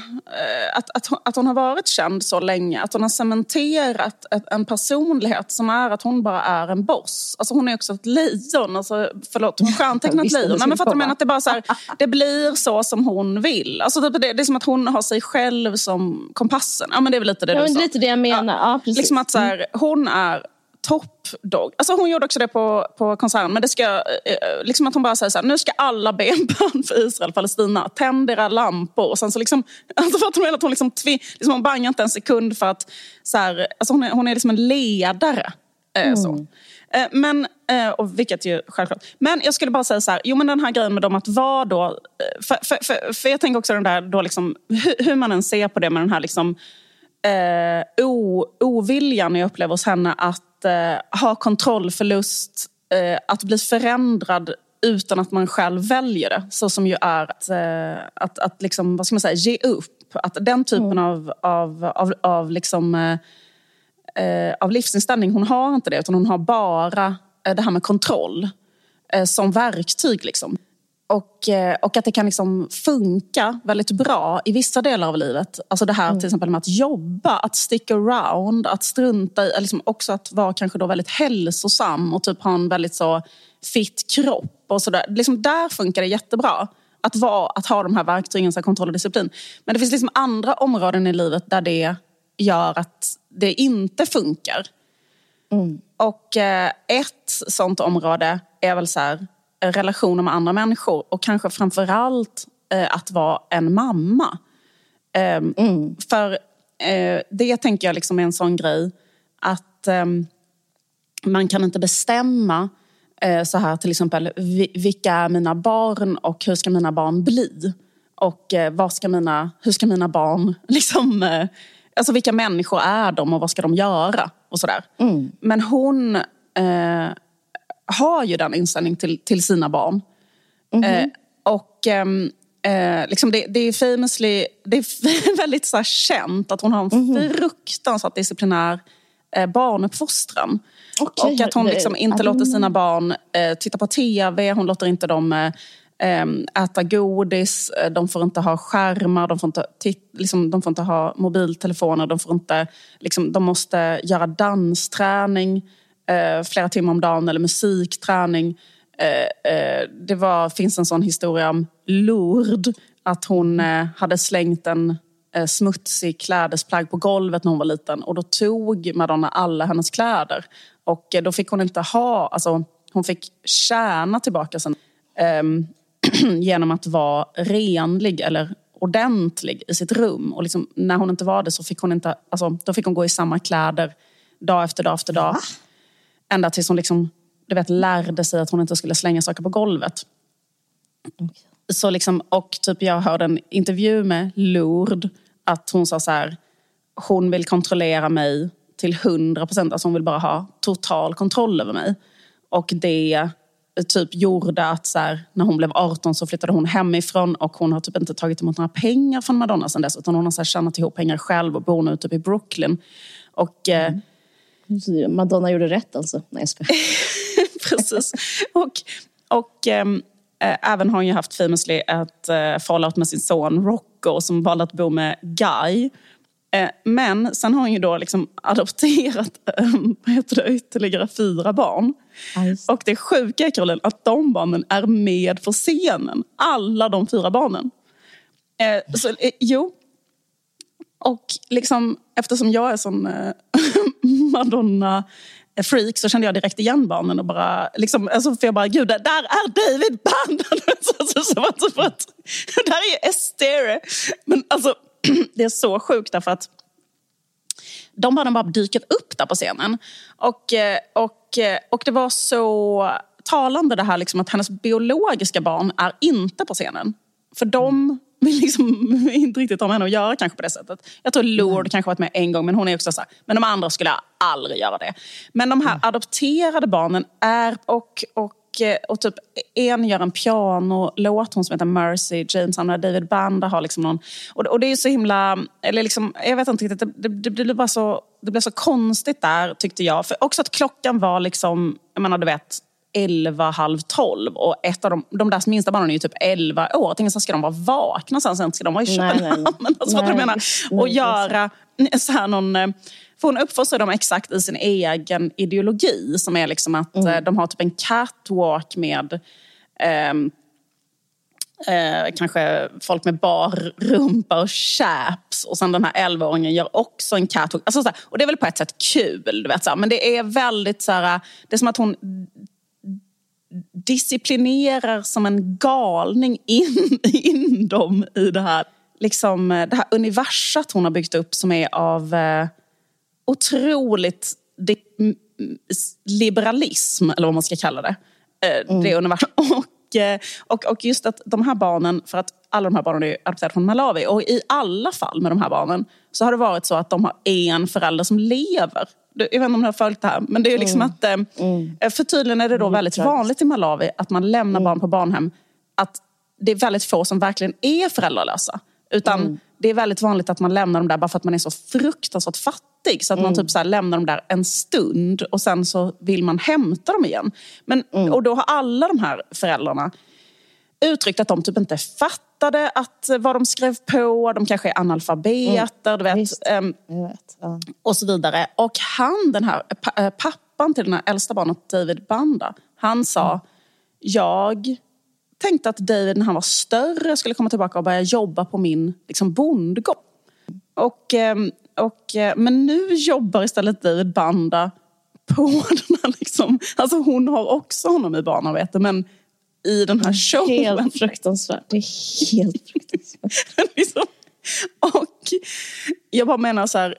att, att, hon, att hon har varit känd så länge, att hon har cementerat ett, en personlighet som är att hon bara är en boss. Alltså hon är också ett lejon, alltså, förlåt, (laughs) hon stjärntecknar ett lejon. Nej, men fattar du menar att det bara så här, det blir så som hon vill. Alltså, det, det, är som att hon har sig själv som kompassen. Ja men det är väl lite det ja, du sa. lite det jag menar. Ja, ja precis. Liksom att så här, mm. hon är top dog. Alltså hon gjorde också det på, på konserten. Men det ska, eh, liksom att hon bara säger så här, nu ska alla be en bön för Israel, Palestina. Tänd era lampor. Och sen så liksom, (laughs) alltså att hon, att hon, liksom, liksom, hon bangar inte en sekund för att, så här, alltså hon är, hon är liksom en ledare. Eh, mm. så. Eh, men, eh, och vilket ju självklart. Men jag skulle bara säga så här, jo men den här grejen med dem att vara då, eh, för, för, för, för jag tänker också den där, då liksom, hur, hur man än ser på det med den här liksom, eh, o, oviljan jag upplever hos henne att eh, ha kontrollförlust, eh, att bli förändrad utan att man själv väljer det. Så som ju är att, eh, att, att liksom, vad ska man säga, ge upp. Att den typen mm. av, av, av, av, liksom, eh, eh, av livsinställning, hon har inte det utan hon har bara det här med kontroll som verktyg. Liksom. Och, eh, och att det kan liksom funka väldigt bra i vissa delar av livet. Alltså det här mm. till exempel med att jobba, att stick around, att strunta i, liksom också att vara kanske då väldigt hälsosam och typ ha en väldigt så fit kropp och sådär. Liksom där funkar det jättebra. Att, vara, att ha de här verktygen, så kontroll och disciplin. Men det finns liksom andra områden i livet där det gör att det inte funkar. Mm. Och eh, ett sånt område är väl så här, relationer med andra människor och kanske framförallt eh, att vara en mamma. Eh, mm. För eh, det tänker jag liksom är en sån grej att ehm, man kan inte bestämma eh, så här till exempel vilka är mina barn och hur ska mina barn bli? Och eh, vad ska mina, hur ska mina barn (laughs) liksom eh, Alltså vilka människor är de och vad ska de göra? och sådär. Mm. Men hon eh, har ju den inställningen till, till sina barn. Mm eh, och ehm, eh, liksom det, det, är famously, det är (laughs) väldigt så känt att hon har en mm fruktansvärt disciplinär eh, barnuppfostran. Okay. Och att hon liksom inte låter sina barn eh, titta på TV, hon låter inte dem eh, ehm, äta godis, eh, de får inte ha skärmar, de får inte, liksom, de får inte ha mobiltelefoner, de, får inte, liksom, de måste göra dansträning eh, flera timmar om dagen eller musikträning. Eh, eh, det var, finns en sån historia om Lourdes, att hon eh, hade slängt en eh, smutsig klädesplagg på golvet när hon var liten och då tog Madonna alla hennes kläder. Och eh, då fick hon inte ha, alltså hon fick tjäna tillbaka sen ehm, (clears throat) genom att vara renlig eller ordentlig i sitt rum. Och liksom, när hon inte var det så fick hon inte, alltså, då fick hon gå i samma kläder dag efter dag efter dag. Va? Ända tills hon liksom, du vet, lärde sig att hon inte skulle slänga saker på golvet. Okay. Så liksom, och typ jag hörde en intervju med Lourdes att hon sa så här, hon vill kontrollera mig till 100 procent. Alltså hon vill bara ha total kontroll över mig. Och det typ gjorde att så här, när hon blev 18 så flyttade hon hemifrån och hon har typ inte tagit emot några pengar från Madonna sen dess. Utan hon har så här tjänat ihop pengar själv och bor nu typ i Brooklyn. Och eh, mm. Madonna gjorde rätt alltså? Nej jag skojar. (laughs) Precis. Och, och ähm, även har hon ju haft famously ett äh, fallout med sin son Rocco som valde att bo med Guy. Äh, men sen har hon ju då liksom adopterat äh, vad heter det, ytterligare fyra barn. Nice. Och det sjuka är Caroline att de barnen är med på scenen. Alla de fyra barnen. Eh, så, eh, jo, och liksom, eftersom jag är sån eh, (laughs) Madonna-freak så kände jag direkt igen barnen och bara, liksom, alltså, för jag bara, gud, där är David Bannon! (laughs) så, för att, (laughs) där är ju Estere. Men alltså, (clears throat) det är så sjukt därför att de barnen bara dyker upp där på scenen. Och, eh, och, eh, och det var så talande det här liksom, att hennes biologiska barn är inte på scenen. För de vill liksom (laughs) inte riktigt ha med henne att göra kanske på det sättet. Jag tror Lord mm. kanske varit med en gång men hon är också så här, men de andra skulle aldrig göra det. Men de här mm. adopterade barnen är och, och, eh, och typ en gör en pianolåt, hon som heter Mercy, James Anna David Banda har liksom någon, och, och det är så himla, eller liksom, jag vet inte riktigt, det, det, det, blev bara så, det blev så konstigt där tyckte jag. För också att klockan var liksom, jag menar du vet, 11, halv 12 och ett av de, de där minsta barnen är ju typ 11 år. Jag tänker så ska de vara vakna sen, sen ska de vara i Köpenhamn. Alltså, nej, menar? Och göra så här någon... Eh, för hon uppfostrar dem exakt i sin egen ideologi som är liksom att mm. Eh, de har typ en catwalk med um, Eh, kanske folk med bar rumpa och chaps och sen den här 11-åringen gör också en catwalk. Alltså, så här, och det är väl på ett sätt kul, du vet, så här, men det är väldigt så här, det är som att hon disciplinerar som en galning in, (laughs) in dem i det här, liksom, det här universat hon har byggt upp som är av eh, otroligt liberalism, eller vad man ska kalla det. Eh, mm. Det universum. Och (laughs) och, eh, och, och just att de här barnen, för att alla de här barnen är adopterade från Malawi och i alla fall med de här barnen så har det varit så att de har en förälder som lever. Jag vet inte om ni har följt det här, men det är liksom mm. att... Mm. För tydligen är det då väldigt vanligt i Malawi att man lämnar mm. barn på barnhem. Att det är väldigt få som verkligen är föräldralösa. Utan mm. det är väldigt vanligt att man lämnar dem där bara för att man är så fruktansvärt fattig. Så att man mm. typ så lämnar dem där en stund och sen så vill man hämta dem igen. Men, mm. Och då har alla de här föräldrarna uttryckt att de typ inte fattade att, vad de skrev på. De kanske är analfabeter, du vet, um, vet ja. Och så vidare. Och han, den här eh, pappan till den här äldsta barnet, David Banda, han sa jag tänkte att David när han var större skulle komma tillbaka och börja jobba på min liksom, bondgård. Och, ehm, och, eh, men nu jobbar istället David Banda på (laughs) den här... Liksom, alltså hon har också honom i barnarbete men i den här showen. Helt fruktansvärt. Det är helt fruktansvärt. (laughs) liksom, och jag bara menar så här,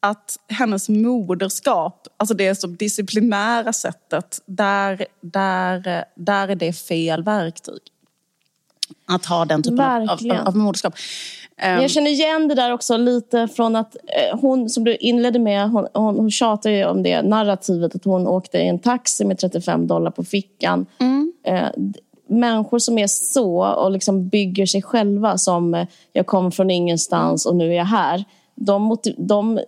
att hennes moderskap, alltså det så disciplinära sättet, där, där, där är det fel verktyg. Att ha den typen av, av, av moderskap. Men jag känner igen det där också lite från att eh, hon, som du inledde med, hon, hon, hon tjatar ju om det narrativet att hon åkte i en taxi med 35 dollar på fickan. Mm. Eh, människor som är så och liksom bygger sig själva som eh, jag kommer från ingenstans och nu är jag här de, de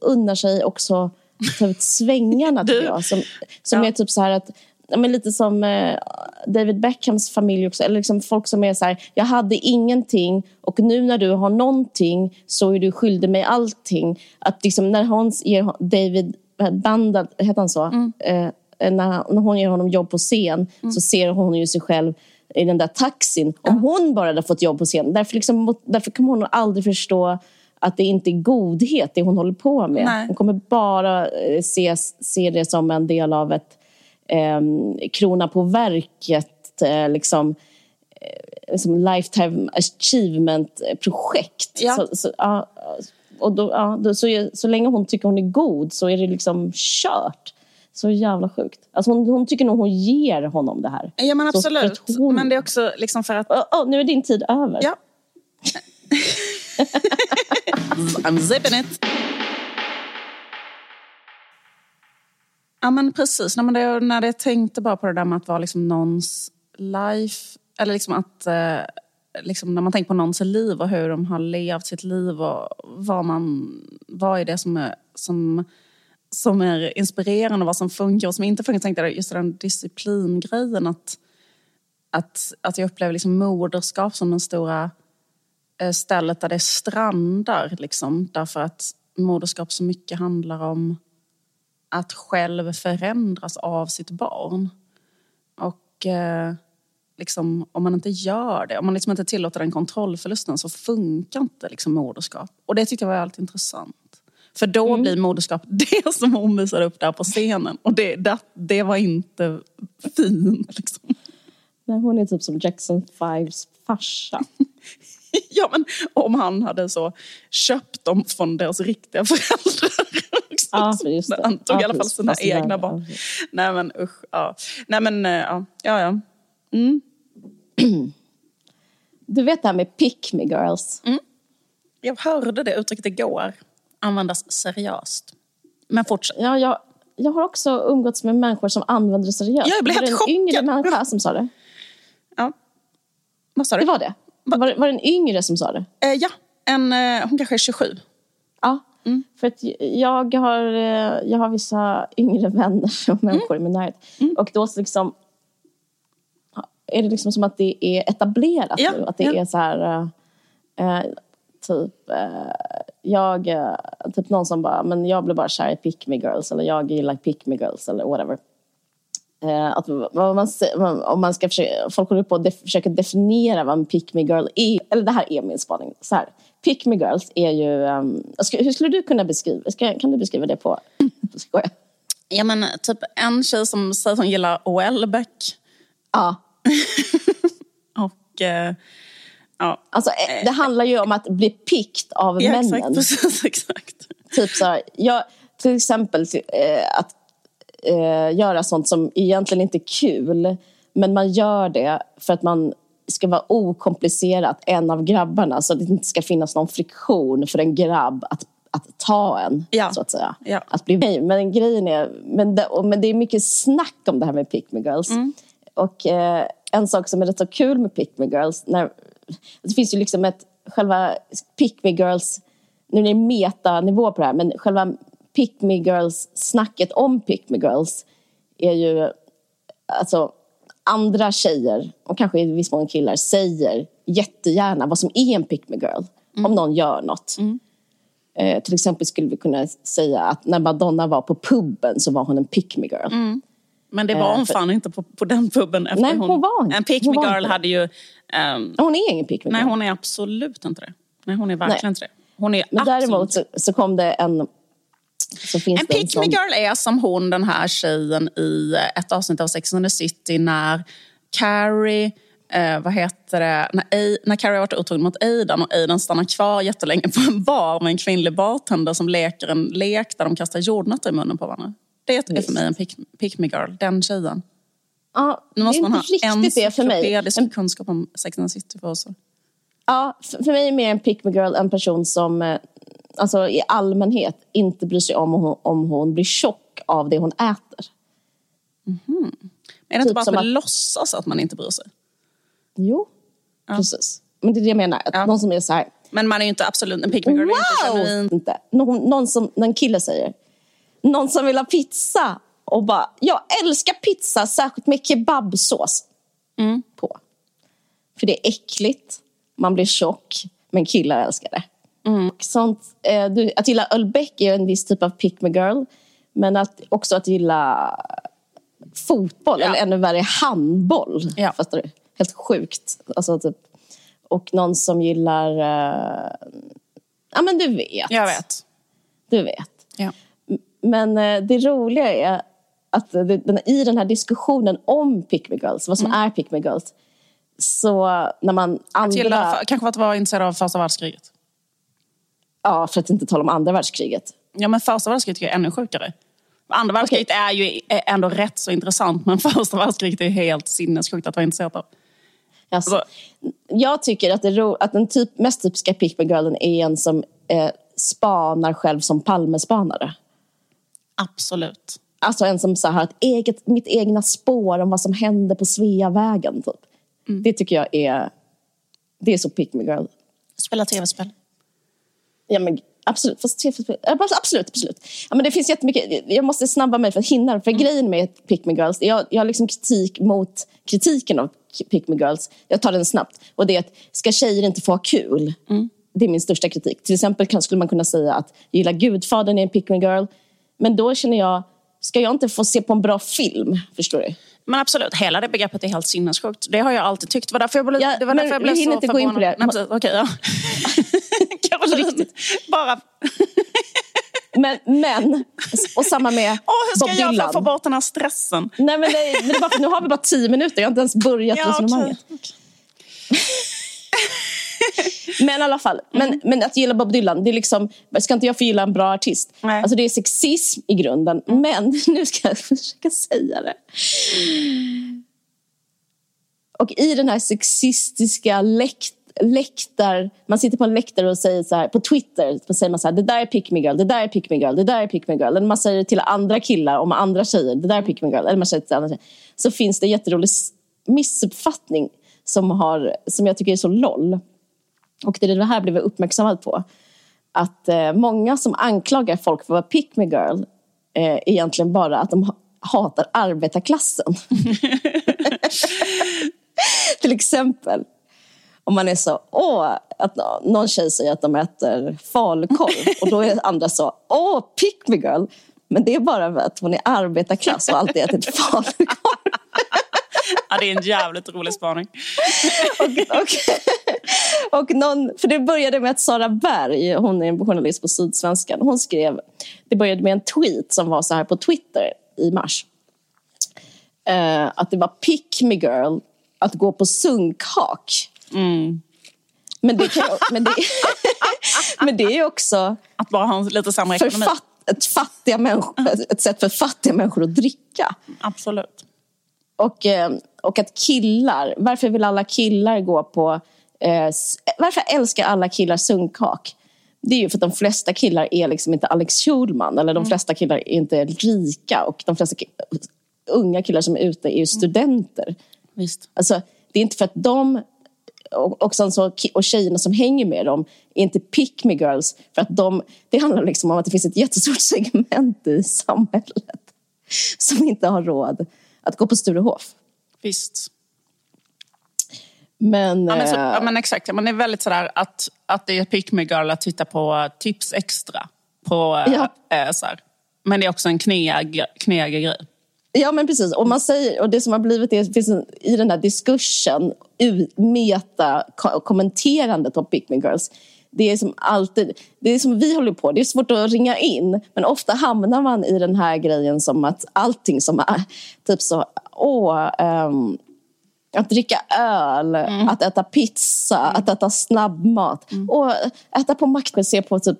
unnar sig också ta ut svängarna, tror jag. Som, som ja. är typ så här att men lite som eh, David Beckhams familj också. Eller liksom folk som är så här, jag hade ingenting och nu när du har någonting så är du skyldig mig allting. Att liksom när hon ger David Banda, heter han så? Mm. Eh, när, när hon ger honom jobb på scen mm. så ser hon ju sig själv i den där taxin. Om ja. hon bara hade fått jobb på scen. Därför, liksom, därför kommer hon aldrig förstå att det inte är godhet det hon håller på med. Nej. Hon kommer bara eh, se, se det som en del av ett eh, krona på verket, eh, liksom, eh, liksom lifetime achievement-projekt. Ja. Så, så, ja, och då, ja, då, så, så länge hon tycker hon är god så är det liksom kört. Så jävla sjukt. Alltså hon, hon tycker nog hon ger honom det här. Ja men absolut. Hon... Men det är också liksom för att... Oh, oh, nu är din tid över. Ja. (laughs) (laughs) I'm zipping it. Ja men precis, när, det, när jag tänkte bara på det där med att vara liksom någons life, eller liksom att eh, liksom när man tänker på någons liv och hur de har levt sitt liv och vad, man, vad är det som är, som, som är inspirerande och vad som funkar och som inte funkar. Jag tänkte just den disciplingrejen att, att, att jag upplever liksom moderskap som den stora eh, stället där det strandar. Liksom, därför att moderskap så mycket handlar om att själv förändras av sitt barn. Och eh, liksom, om man inte gör det, om man liksom inte tillåter den kontrollförlusten så funkar inte liksom, moderskap. Och det tyckte jag var väldigt intressant. För då mm. blir moderskap (laughs) det som hon visade upp där på scenen. Och det, det, det var inte fint. (laughs) Liksom. Nej, hon är typ som Jackson Fives farsa. (laughs) ja, men om han hade så köpt dem från deras riktiga föräldrar. Ja, (laughs) just det. Han tog ja, i alla fall sina precis. egna barn. Ja. Nej men usch. Ja. Nej men eh, ja, ja. ja. Mm. Du vet det här med pick me girls? Mm. Jag hörde det uttrycket igår användas seriöst. Men fortsätt. Ja, jag, jag har också umgåtts med människor som använder det seriöst. jag blev helt chockad. Det var en yngre människa som sa det. Ja. Vad sa du? Det var det. Var, var det en yngre som sa det? Eh, ja, en, eh, hon kanske är 27. Ja, mm. för att jag har, eh, jag har vissa yngre vänner och människor mm. i min närhet. Mm. Och då så liksom, är det liksom som att det är etablerat ja, nu. Att det ja. är så här, eh, typ, eh, jag, typ någon som bara, men jag blir bara kär i pick me girls eller jag gillar pick me girls eller whatever. Att man, om man ska försöka, folk håller på att försöka definiera vad en pick me girl är. Eller det här är min spaning. Så här, pick me girls är ju... Um, hur skulle du kunna beskriva, ska, kan du beskriva det på... Skoja. Ja men typ en tjej som säger att hon gillar Welbeck. Ja. (laughs) och... Uh, ja. Alltså eh, det handlar ju om att bli picked av ja, männen. Exakt, precis, (laughs) exakt. Typ så här, jag, till exempel att eh, göra sånt som egentligen inte är kul Men man gör det för att man ska vara okomplicerat en av grabbarna så att det inte ska finnas någon friktion för en grabb att, att ta en, Ja. så att säga. Ja. Att bli, men grejen är, men det, men det är mycket snack om det här med pick me girls. Och eh, en sak som är rätt så kul med pick me girls, när, det finns ju liksom ett, själva pick me girls, nu är det metanivå på det här, men själva pick me girls, snacket om pick me girls är ju alltså andra tjejer och kanske i viss mån killar säger jättegärna vad som är en pick me girl om någon gör något. Eh, till exempel skulle vi kunna säga att när Madonna var på puben så var hon en pick me girl. Men det var hon fan inte på, på den puben. Efter Nej, hon var inte. En pick Hon me girl hade ju... ehm, Hon är ingen pick me girl. nej, hon är absolut inte det. Nej, hon är verkligen Nej. inte det. Hon är Men absolut däremot så, så kom det en... En det pick me sån- girl är som hon, den här tjejen i ett avsnitt av Sex and the City när Carrie, eh, vad heter det, när, A- när Carrie har varit otrogen mot Aidan och Aidan stannar kvar jättelänge på en bar med en kvinnlig bartender som leker en lek där de kastar jordnötter i munnen på varandra. Det är för mig en pick, pick me girl, den tjejen. Ja, Nu måste man ha riktigt det för mig. encyklopedisk En, kunskap om Sex and the City för oss. ja, för, för mig är mer en pick me girl en person som eh, alltså, i allmänhet inte bryr sig om hon, om hon blir tjock av det hon äter. Är det inte Typ bara att man att- låtsas att man inte bryr sig? Jo, precis. Men det är det jag menar. Att Ja. Någon som är så här... Men man är ju inte absolut, en pick me girl är inte Wow! genuin. Inte. Någon, någon som, en kille säger, någon som vill ha pizza och bara, jag älskar pizza, särskilt med kebabsås Mm. på. För det är äckligt, man blir tjock, men killar älskar det. Mm. Sånt, eh, du, att gilla Ölbeck är en viss typ av pick me girl, men att, också att gilla fotboll, Ja. eller ännu värre handboll. Ja. Fattar du? Helt sjukt. Alltså, typ, och någon som gillar... eh, ja, men du vet. Jag vet. Du vet. Ja. Men eh, det roliga är att det, den, i den här diskussionen om pick me girls, vad som Mm. är pick me girls, så när man andra... Gilla, kanske för att vara intresserad av första världskriget. Ja, för att inte tala om andra världskriget. Ja, men första världskriget tycker jag är ännu sjukare. Andra världskriget är ju ändå rätt så intressant, men (laughs) första världskriget är helt sinnessjukt att vara intresserad av. Alltså, Alltså- jag tycker att, ro, att den typ, mest typiska pick me girlen är en som eh, spanar själv som Palmespanare. Absolut. Alltså en som så här, har ett eget, mitt egna spår om vad som hände på Sveavägen. Typ. Mm. Det tycker jag är, det är så pick me girl. Spela tv-spel. Ja, men absolut. Fast, absolut, absolut. Ja, men det finns jättemycket. Jag måste snabba mig för att hinna. För grejen med Pick Me Girls, jag, jag har liksom kritik mot kritiken av Pick Me Girls. Jag tar den snabbt. Och det är att ska tjejer inte få ha kul? Det är min största kritik. Till exempel skulle man kunna säga att jag gillar Gudfadern är en Pick Me Girl. Men då känner jag, ska jag inte få se på en bra film? Förstår du? Men absolut, hela det begreppet är helt sinnessjukt. Det har jag alltid tyckt. Det var därför jag blev, Ja, det var därför jag vi blev hinner så inte gå in på förvånad. det. Nej, precis. Okej, ja. (laughs) Caroline, bara... Men, men och samma med (laughs) Åh, hur ska Bob jag Dylan. få bort den här stressen? Nej, men, det, men det bara, nu har vi bara tio minuter. Jag har inte ens börjat Ja, resonemanget. okej. (laughs) Men i alla fall, men, men att gilla Bob Dylan, det är liksom, ska inte jag få gilla en bra artist? Nej. Alltså det är sexism i grunden, men (laughs) nu ska jag försöka säga det. Och i den här sexistiska läkt, läktar, man sitter på en läktare och säger så här, på Twitter, så säger man så här, det där är pick me girl, det där är pick me girl, det där är pick me girl. Eller man säger det till andra killar om andra tjejer, det där är pick me girl. Eller man säger till andra tjejer. Så finns det en jätterolig missuppfattning som, har, som jag tycker är så loll. Och det är det här blev jag uppmärksammad på. Att eh, många som anklagar folk för att vara pick me girl eh, egentligen bara att de ha- hatar arbetarklassen. (laughs) Till exempel om man är så, åh, att nå- någon tjej säger att de äter falukorv (laughs) och då är andra så, åh, pick me girl. Men det är bara för att hon är arbetarklass och alltid ätit (laughs) falukorv. Ja, det är en jävligt rolig spaning. och, och, och någon, för det började med att Sara Berg, hon är en journalist på Sydsvenskan, hon skrev, det började med en tweet som var så här på Twitter i mars. Eh, att det var pick me girl att gå på sunkhak. Men, det kan, men, det, (laughs) men det är också Att bara ha lite sämre ekonomi. fatt, ett, fattiga människor, ett sätt för fattiga människor att dricka. Absolut. Och, eh, och att killar, varför vill alla killar gå på... Eh, varför älskar alla killar sunkak? Det är ju för att de flesta killar är liksom inte Alex Schulman eller de flesta killar är inte rika och de flesta ki- unga killar som är ute är ju studenter. Visst. Alltså, det är inte för att de och, och, sen så, och tjejerna som hänger med dem är inte pick me girls. För att de, det handlar liksom om att det finns ett jättestort (laughs) segment i samhället som inte har råd att gå på Sturehof. Visst. Men, Ja, men, så, eh, ja, men exakt, det är väldigt sådär att, att det är pick me girl att titta på tips extra. På, Ja. eh, så här. Men det är också en kneg, knegig grej. Ja, men precis. Och man säger, och det som har blivit det, finns en, i den här diskursen, meta ko- kommenterandet av Pick Me Girls. Det är som alltid, det är som vi håller på, det är svårt att ringa in. Men ofta hamnar man i den här grejen som att allting som är typ så, åh, ehm, att dricka öl, att äta pizza, att äta snabbmat. Och äta på McDonalds, se på typ,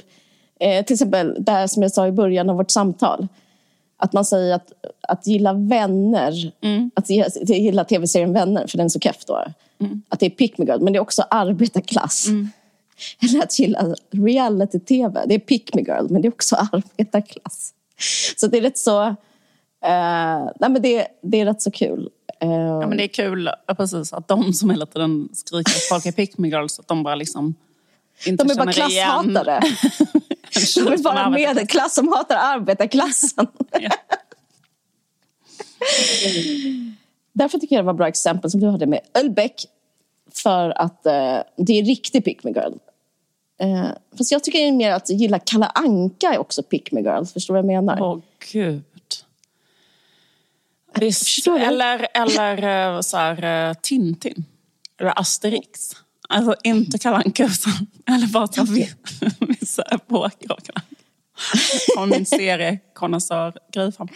eh, till exempel det här som jag sa i början av vårt samtal. Att man säger att, att gilla vänner, att ge- att gilla tv-serien Vänner, för den är så keff då. Att det är pick me girl, men det är också arbetarklass. (laughs) Eller att gilla reality-tv, det är pick me girl, men det är också arbetarklass. Så det är rätt så... eh, nej men det, det är rätt så kul. Eh, Ja, men det är kul ja, precis, att de som hela tiden skriker att folk är pick me girls, att de bara liksom inte de är bara klasshatare. (laughs) De är bara medelklass som hatar arbetarklassen. Därför tycker jag det var bra exempel som du hade med Ölbeck. För att eh, det är riktig pick me girl. Eh, fast jag tycker mer att gilla Kalle Anka är också pick me girl. Förstår du vad jag menar? Åh, gud. Visst. Eller, eller eh, så här, eh, Tintin. Eller Asterix. Alltså inte Kalle Anka, utan eller bara ta vi- av Kalle Anka. Från min seriekonnässör-grej fram.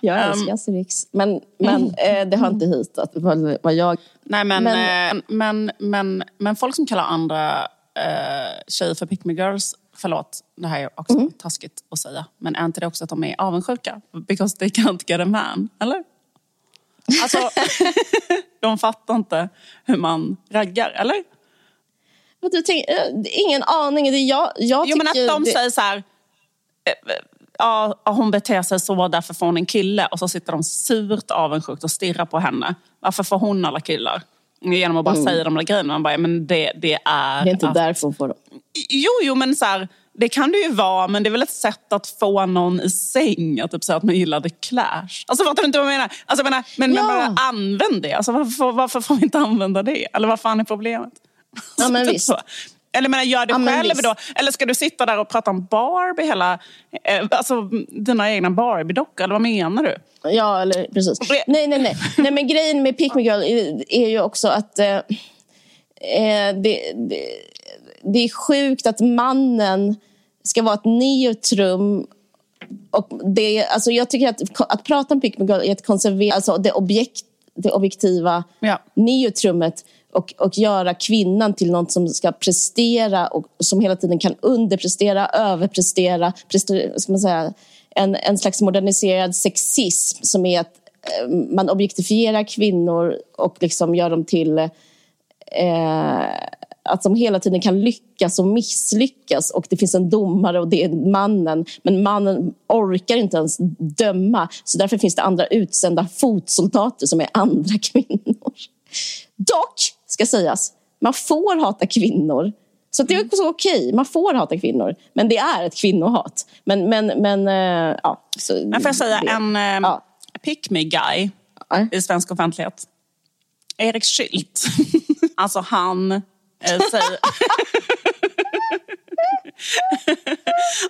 Jag Ehm. älskar Asterix. Men, men eh, det har inte hit att vad, vad jag... Nej, men, Men- men, men, men, men folk som kallar andra eh, tjejer för pick me girls, förlåt, det här är också Mm. taskigt att säga, men är inte det också att de är avundsjuka? Because they can't get a man, eller? Alltså, (laughs) de fattar inte hur man raggar, eller? Du tänker, eh, ingen aning. Det jag, jag Jo, men att de det, säger så här... eh, Ja, hon beter sig så, därför får hon en kille. Och så sitter de surt avundsjukt och stirrar på henne. Varför får hon alla killar? Genom att bara säga de där grejerna. Man bara, men det, det är... Mm. Det är inte att- därför hon får dem. Jo, jo, men så här, det kan det ju vara, men det är väl ett sätt att få någon i säng att typ säga att man gillar The Clash. Alltså fattar du inte vad jag menar? Alltså, jag menar men, men Ja. bara använd det. Alltså, varför, varför får vi inte använda det? Eller vad fan är problemet? (laughs) Ja, men visst. Eller menar, gör det Ja, själv visst. då. Eller ska du sitta där och prata om Barbie hela... Eh, alltså dina egna Barbie-dockor, eller vad menar du? Ja, eller precis. Nej, nej, nej. nej men grejen med Pick Me Girl är, ju också att eh, eh, det, det, det är sjukt att mannen ska vara ett neutrum. Och det, alltså jag tycker att, att prata om Pick Me Girl är att konservera alltså det, objekt, det objektiva Ja. neutrummet och, och göra kvinnan till något som ska prestera och som hela tiden kan underprestera, överprestera. Prestera, ska man säga, en, en slags moderniserad sexism som är att eh, man objektifierar kvinnor och liksom gör dem till eh, att de hela tiden kan lyckas och misslyckas och det finns en domare och det är mannen. Men mannen orkar inte ens döma så därför finns det andra utsända fotsoldater som är andra (laughs) kvinnor. Dock, ska sägas, man får hata kvinnor. Så det är också okej, man får hata kvinnor. Men det är ett kvinnohat. Men, men, men eh, ja. Så Men får jag säga det- en eh, Ja. pick me guy Ja. i svensk offentlighet? Erik Skylt. (laughs) alltså han eh, säger... (laughs)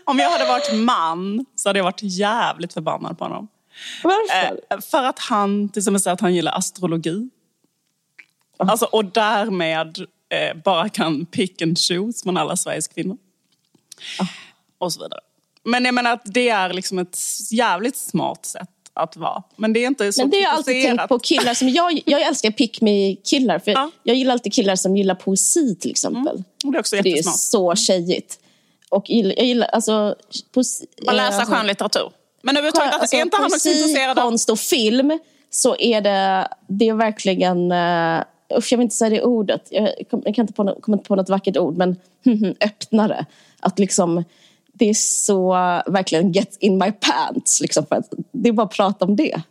Om jag hade varit man så hade jag varit jävligt förbannad på honom. Varför? För att han till exempel säger att han gillar astrologi. Alltså, och därmed eh, bara kan pick and choose från alla Sveriges kvinnor. Och så vidare. Men jag menar att det är liksom ett jävligt smart sätt att vara. Men det är inte så Men det har jag alltid tänkt på killar som... Jag, jag älskar pick me killar för (laughs) Ja. jag gillar alltid killar som gillar poesi till exempel. Och Det är också För det är jättesmart. så tjejigt. Och jag gillar alltså... Poesi, Man läser alltså, skönlitteratur. Men överhuvudtaget, alltså, är inte han också intresserad av... konst och film så är det, det är verkligen... Uh, usch, jag vill inte säga det ordet. Jag, jag kan inte på, kommer inte på något vackert ord, men (laughs) öppnare. Att liksom, det är så verkligen get in my pants. Liksom, för att det är bara att prata om det.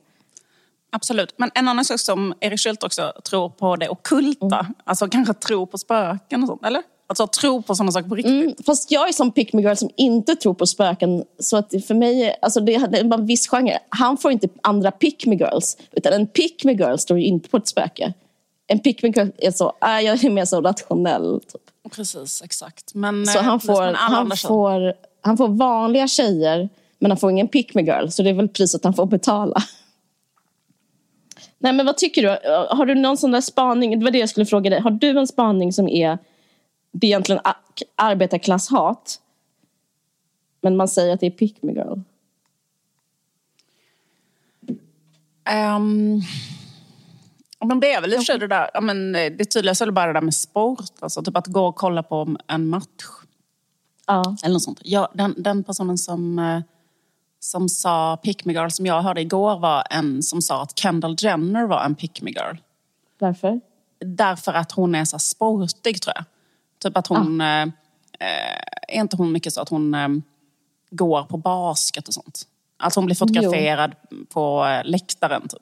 Absolut. Men en annan sak som Erik Skylt också tror på det okulta. Mm. Alltså kanske tror på spöken och sånt, eller? Alltså tro på sådana saker på riktigt. Mm, fast jag är som pick me girl som inte tror på spöken. Så att för mig, alltså det, det är bara en viss genre. Han får inte andra pick me girls. Utan en pick me girl står ju inte på ett spöke. En pick me girl är så, äh, jag är mer så rationell. Typ. Precis, exakt. Men, så han, eh, får, han, får, han får vanliga tjejer men han får ingen pick me girl. Så det är väl priset han får betala. Nej men vad tycker du? Har du någon sån där spaning? Det var det jag skulle fråga dig. Har du en spaning som är det är egentligen arbetarklasshat. Men man säger att det är pick me girl. Um, men det är väl i och det där, men det tydligaste är bara det där med sport. Alltså typ att gå och kolla på en match. Ja. Eller något sånt. Ja, den, den personen som, eh, som sa pick me girl som jag hörde igår var en som sa att Kendall Jenner var en pick me girl. Varför? Därför att hon är så sportig tror jag. Typ att hon... Ja. Eh, är inte hon mycket så att hon eh, går på basket och sånt? Att hon blir fotograferad jo. på eh, läktaren typ.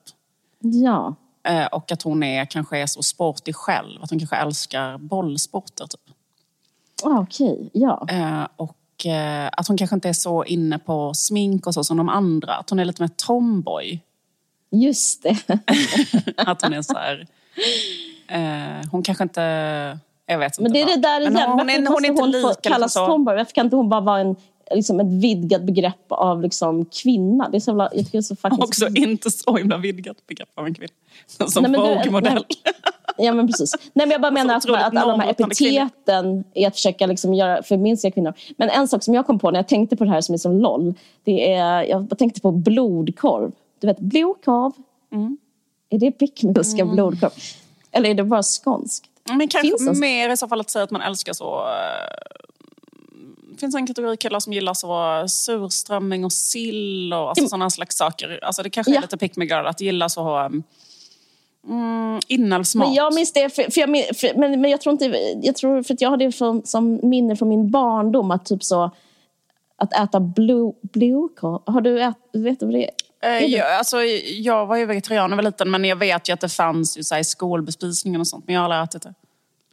Ja. Eh, och att hon är, kanske är så sportig själv. Att hon kanske älskar bollsporter typ. Ah, okej, okay. ja. Eh, och eh, att hon kanske inte är så inne på smink och så som de andra. Att hon är lite mer tomboy. Just det. (laughs) att hon är så här... hon kanske inte jag vet inte. Men det är det där igen. Hon, hon, är, hon är inte hon lika. kallas liksom tomboy? Varför kan inte hon bara vara en liksom ett vidgat begrepp av liksom kvinna. Det är så, jag tycker det är så fucking Också inte så himla vidgat begrepp av en kvinna. Som Vogue-modell. Ja men precis. Nej men jag bara menar att, att alla de här epiteten är att försöka liksom göra förminska kvinnor. Men en sak som jag kom på när jag tänkte på det här som är som LOL. Det är, jag tänkte på blodkorv. Du vet blodkorv. Mm. Är det pickmilska mm. blodkorv? Eller är det bara skånskt? Men kanske mer i så fall att säga att man älskar så... Finns en kategori killar som gillar så surströmming och sill och alltså sådana slags saker. Alltså det kanske är ja. lite pick me girl att gilla så... Mm, inälvsmat. Men jag minns det, för, för jag, för, men, men jag tror inte, jag tror, för jag har det från, som minne från min barndom att typ så att äta blue, blue Har du ätit, vet du vad det är? Eh, jag, alltså, jag var ju vegetarian när jag var liten men jag vet ju att det fanns ju, så här, i skolbespisningen och sånt men jag har aldrig ätit det.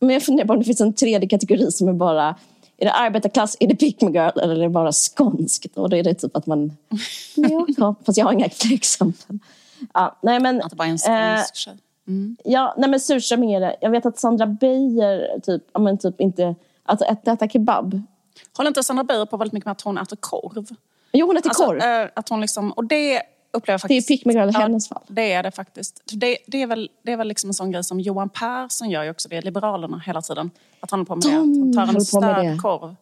Men jag funderar på om det finns en tredje kategori som är bara är det arbetarklass, är det pick me girl eller är det bara skånskt? Och då är det typ att man... (laughs) Ja, fast jag har inga fler (laughs) exempel. Ja, nej men, att det bara är en skånsk tjej. Mm. Ja, nej men surströmming är det. Jag vet att Sandra Beijer typ, ja, men typ inte... Alltså att äta kebab. Håller inte Sandra Beijer på väldigt mycket med att hon äter korv? Jo, hon äter alltså, korv. Äh, att hon liksom, och det upplever faktiskt... Det är pick girl i hennes fall. Det är det faktiskt. Det, det, är väl, det är väl liksom en sån grej som Johan Persson gör ju också, det är Liberalerna hela tiden. Att han håller på med De det, han tar en stödkorv.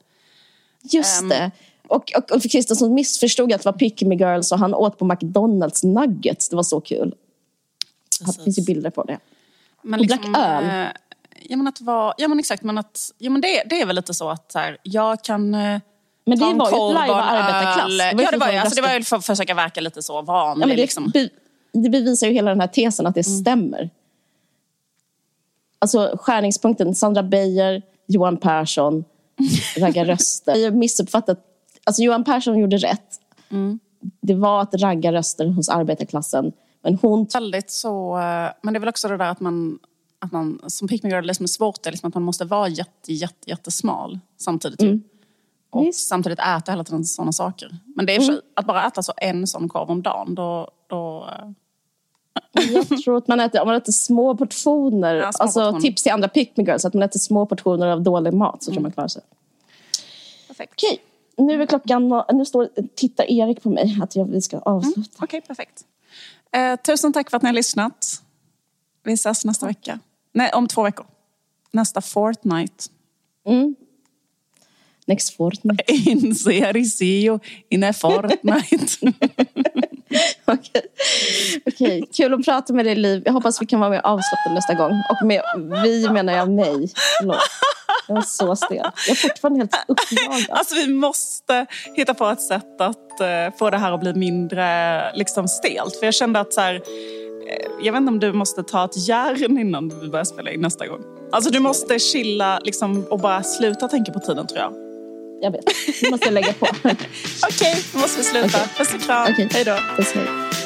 Just um, det. Och, och Ulf Kristersson missförstod att det var pick me girls och han åt på McDonalds nuggets. Det var så kul. Precis. Det finns ju bilder på det. Men och liksom, drack öl. Eh, ja men, att vara, ja men exakt, men, att, ja, men det, det är väl lite så att så här, jag kan eh, men det var ju ett live arbetarklass. Det ja, det var, ju, alltså, det var ju för att försöka verka lite så vanlig. Ja, det, liksom. be, det bevisar ju hela den här tesen att det mm. stämmer. Alltså skärningspunkten, Sandra Beijer, Johan Persson, (laughs) ragga röster. Jag missuppfattat. Alltså Johan Persson gjorde rätt. Mm. Det var att ragga röster hos arbetarklassen. Men hon... Väldigt så, eh, men det är väl också det där att man, att man som pick me girl, det som är svårt är liksom att man måste vara jätte, jätte, jättesmal samtidigt. Mm och Visst. samtidigt äta hela tiden sådana saker. Men det är mm. att bara äta så en sån korv om dagen, då... då eh. jag tror att man äter, om man äter små portioner, ja, små alltså portioner. tips till andra pick girls, att man äter små portioner av dålig mat så mm. tror man klarar sig. Perfekt. Okej, nu är klockan, nu står, tittar Erik på mig att jag, vi ska avsluta. Mm. Okej, perfekt. Eh, tusen tack för att ni har lyssnat. Vi ses nästa vecka. Nej, om två veckor. Nästa Fortnite. Mm. Next Fortnite. (laughs) You in a Fortnite. (laughs) Okej, okay. kul att prata med dig Liv. Jag hoppas vi kan vara mer avslappnade nästa gång. Och med vi menar jag mig. Förlåt. Jag var så stel. Jag är fortfarande helt uppjagad. Alltså vi måste hitta på ett sätt att uh, få det här att bli mindre liksom, stelt. För jag kände att så här, jag vet inte om du måste ta ett järn innan vi börjar spela in nästa gång. Alltså du måste chilla liksom, och bara sluta tänka på tiden tror jag. Jag vet, nu måste jag lägga på. (laughs) Okej, okay, då måste vi sluta. Okay. Puss och kram. Okay. Hej då. Puss, hej.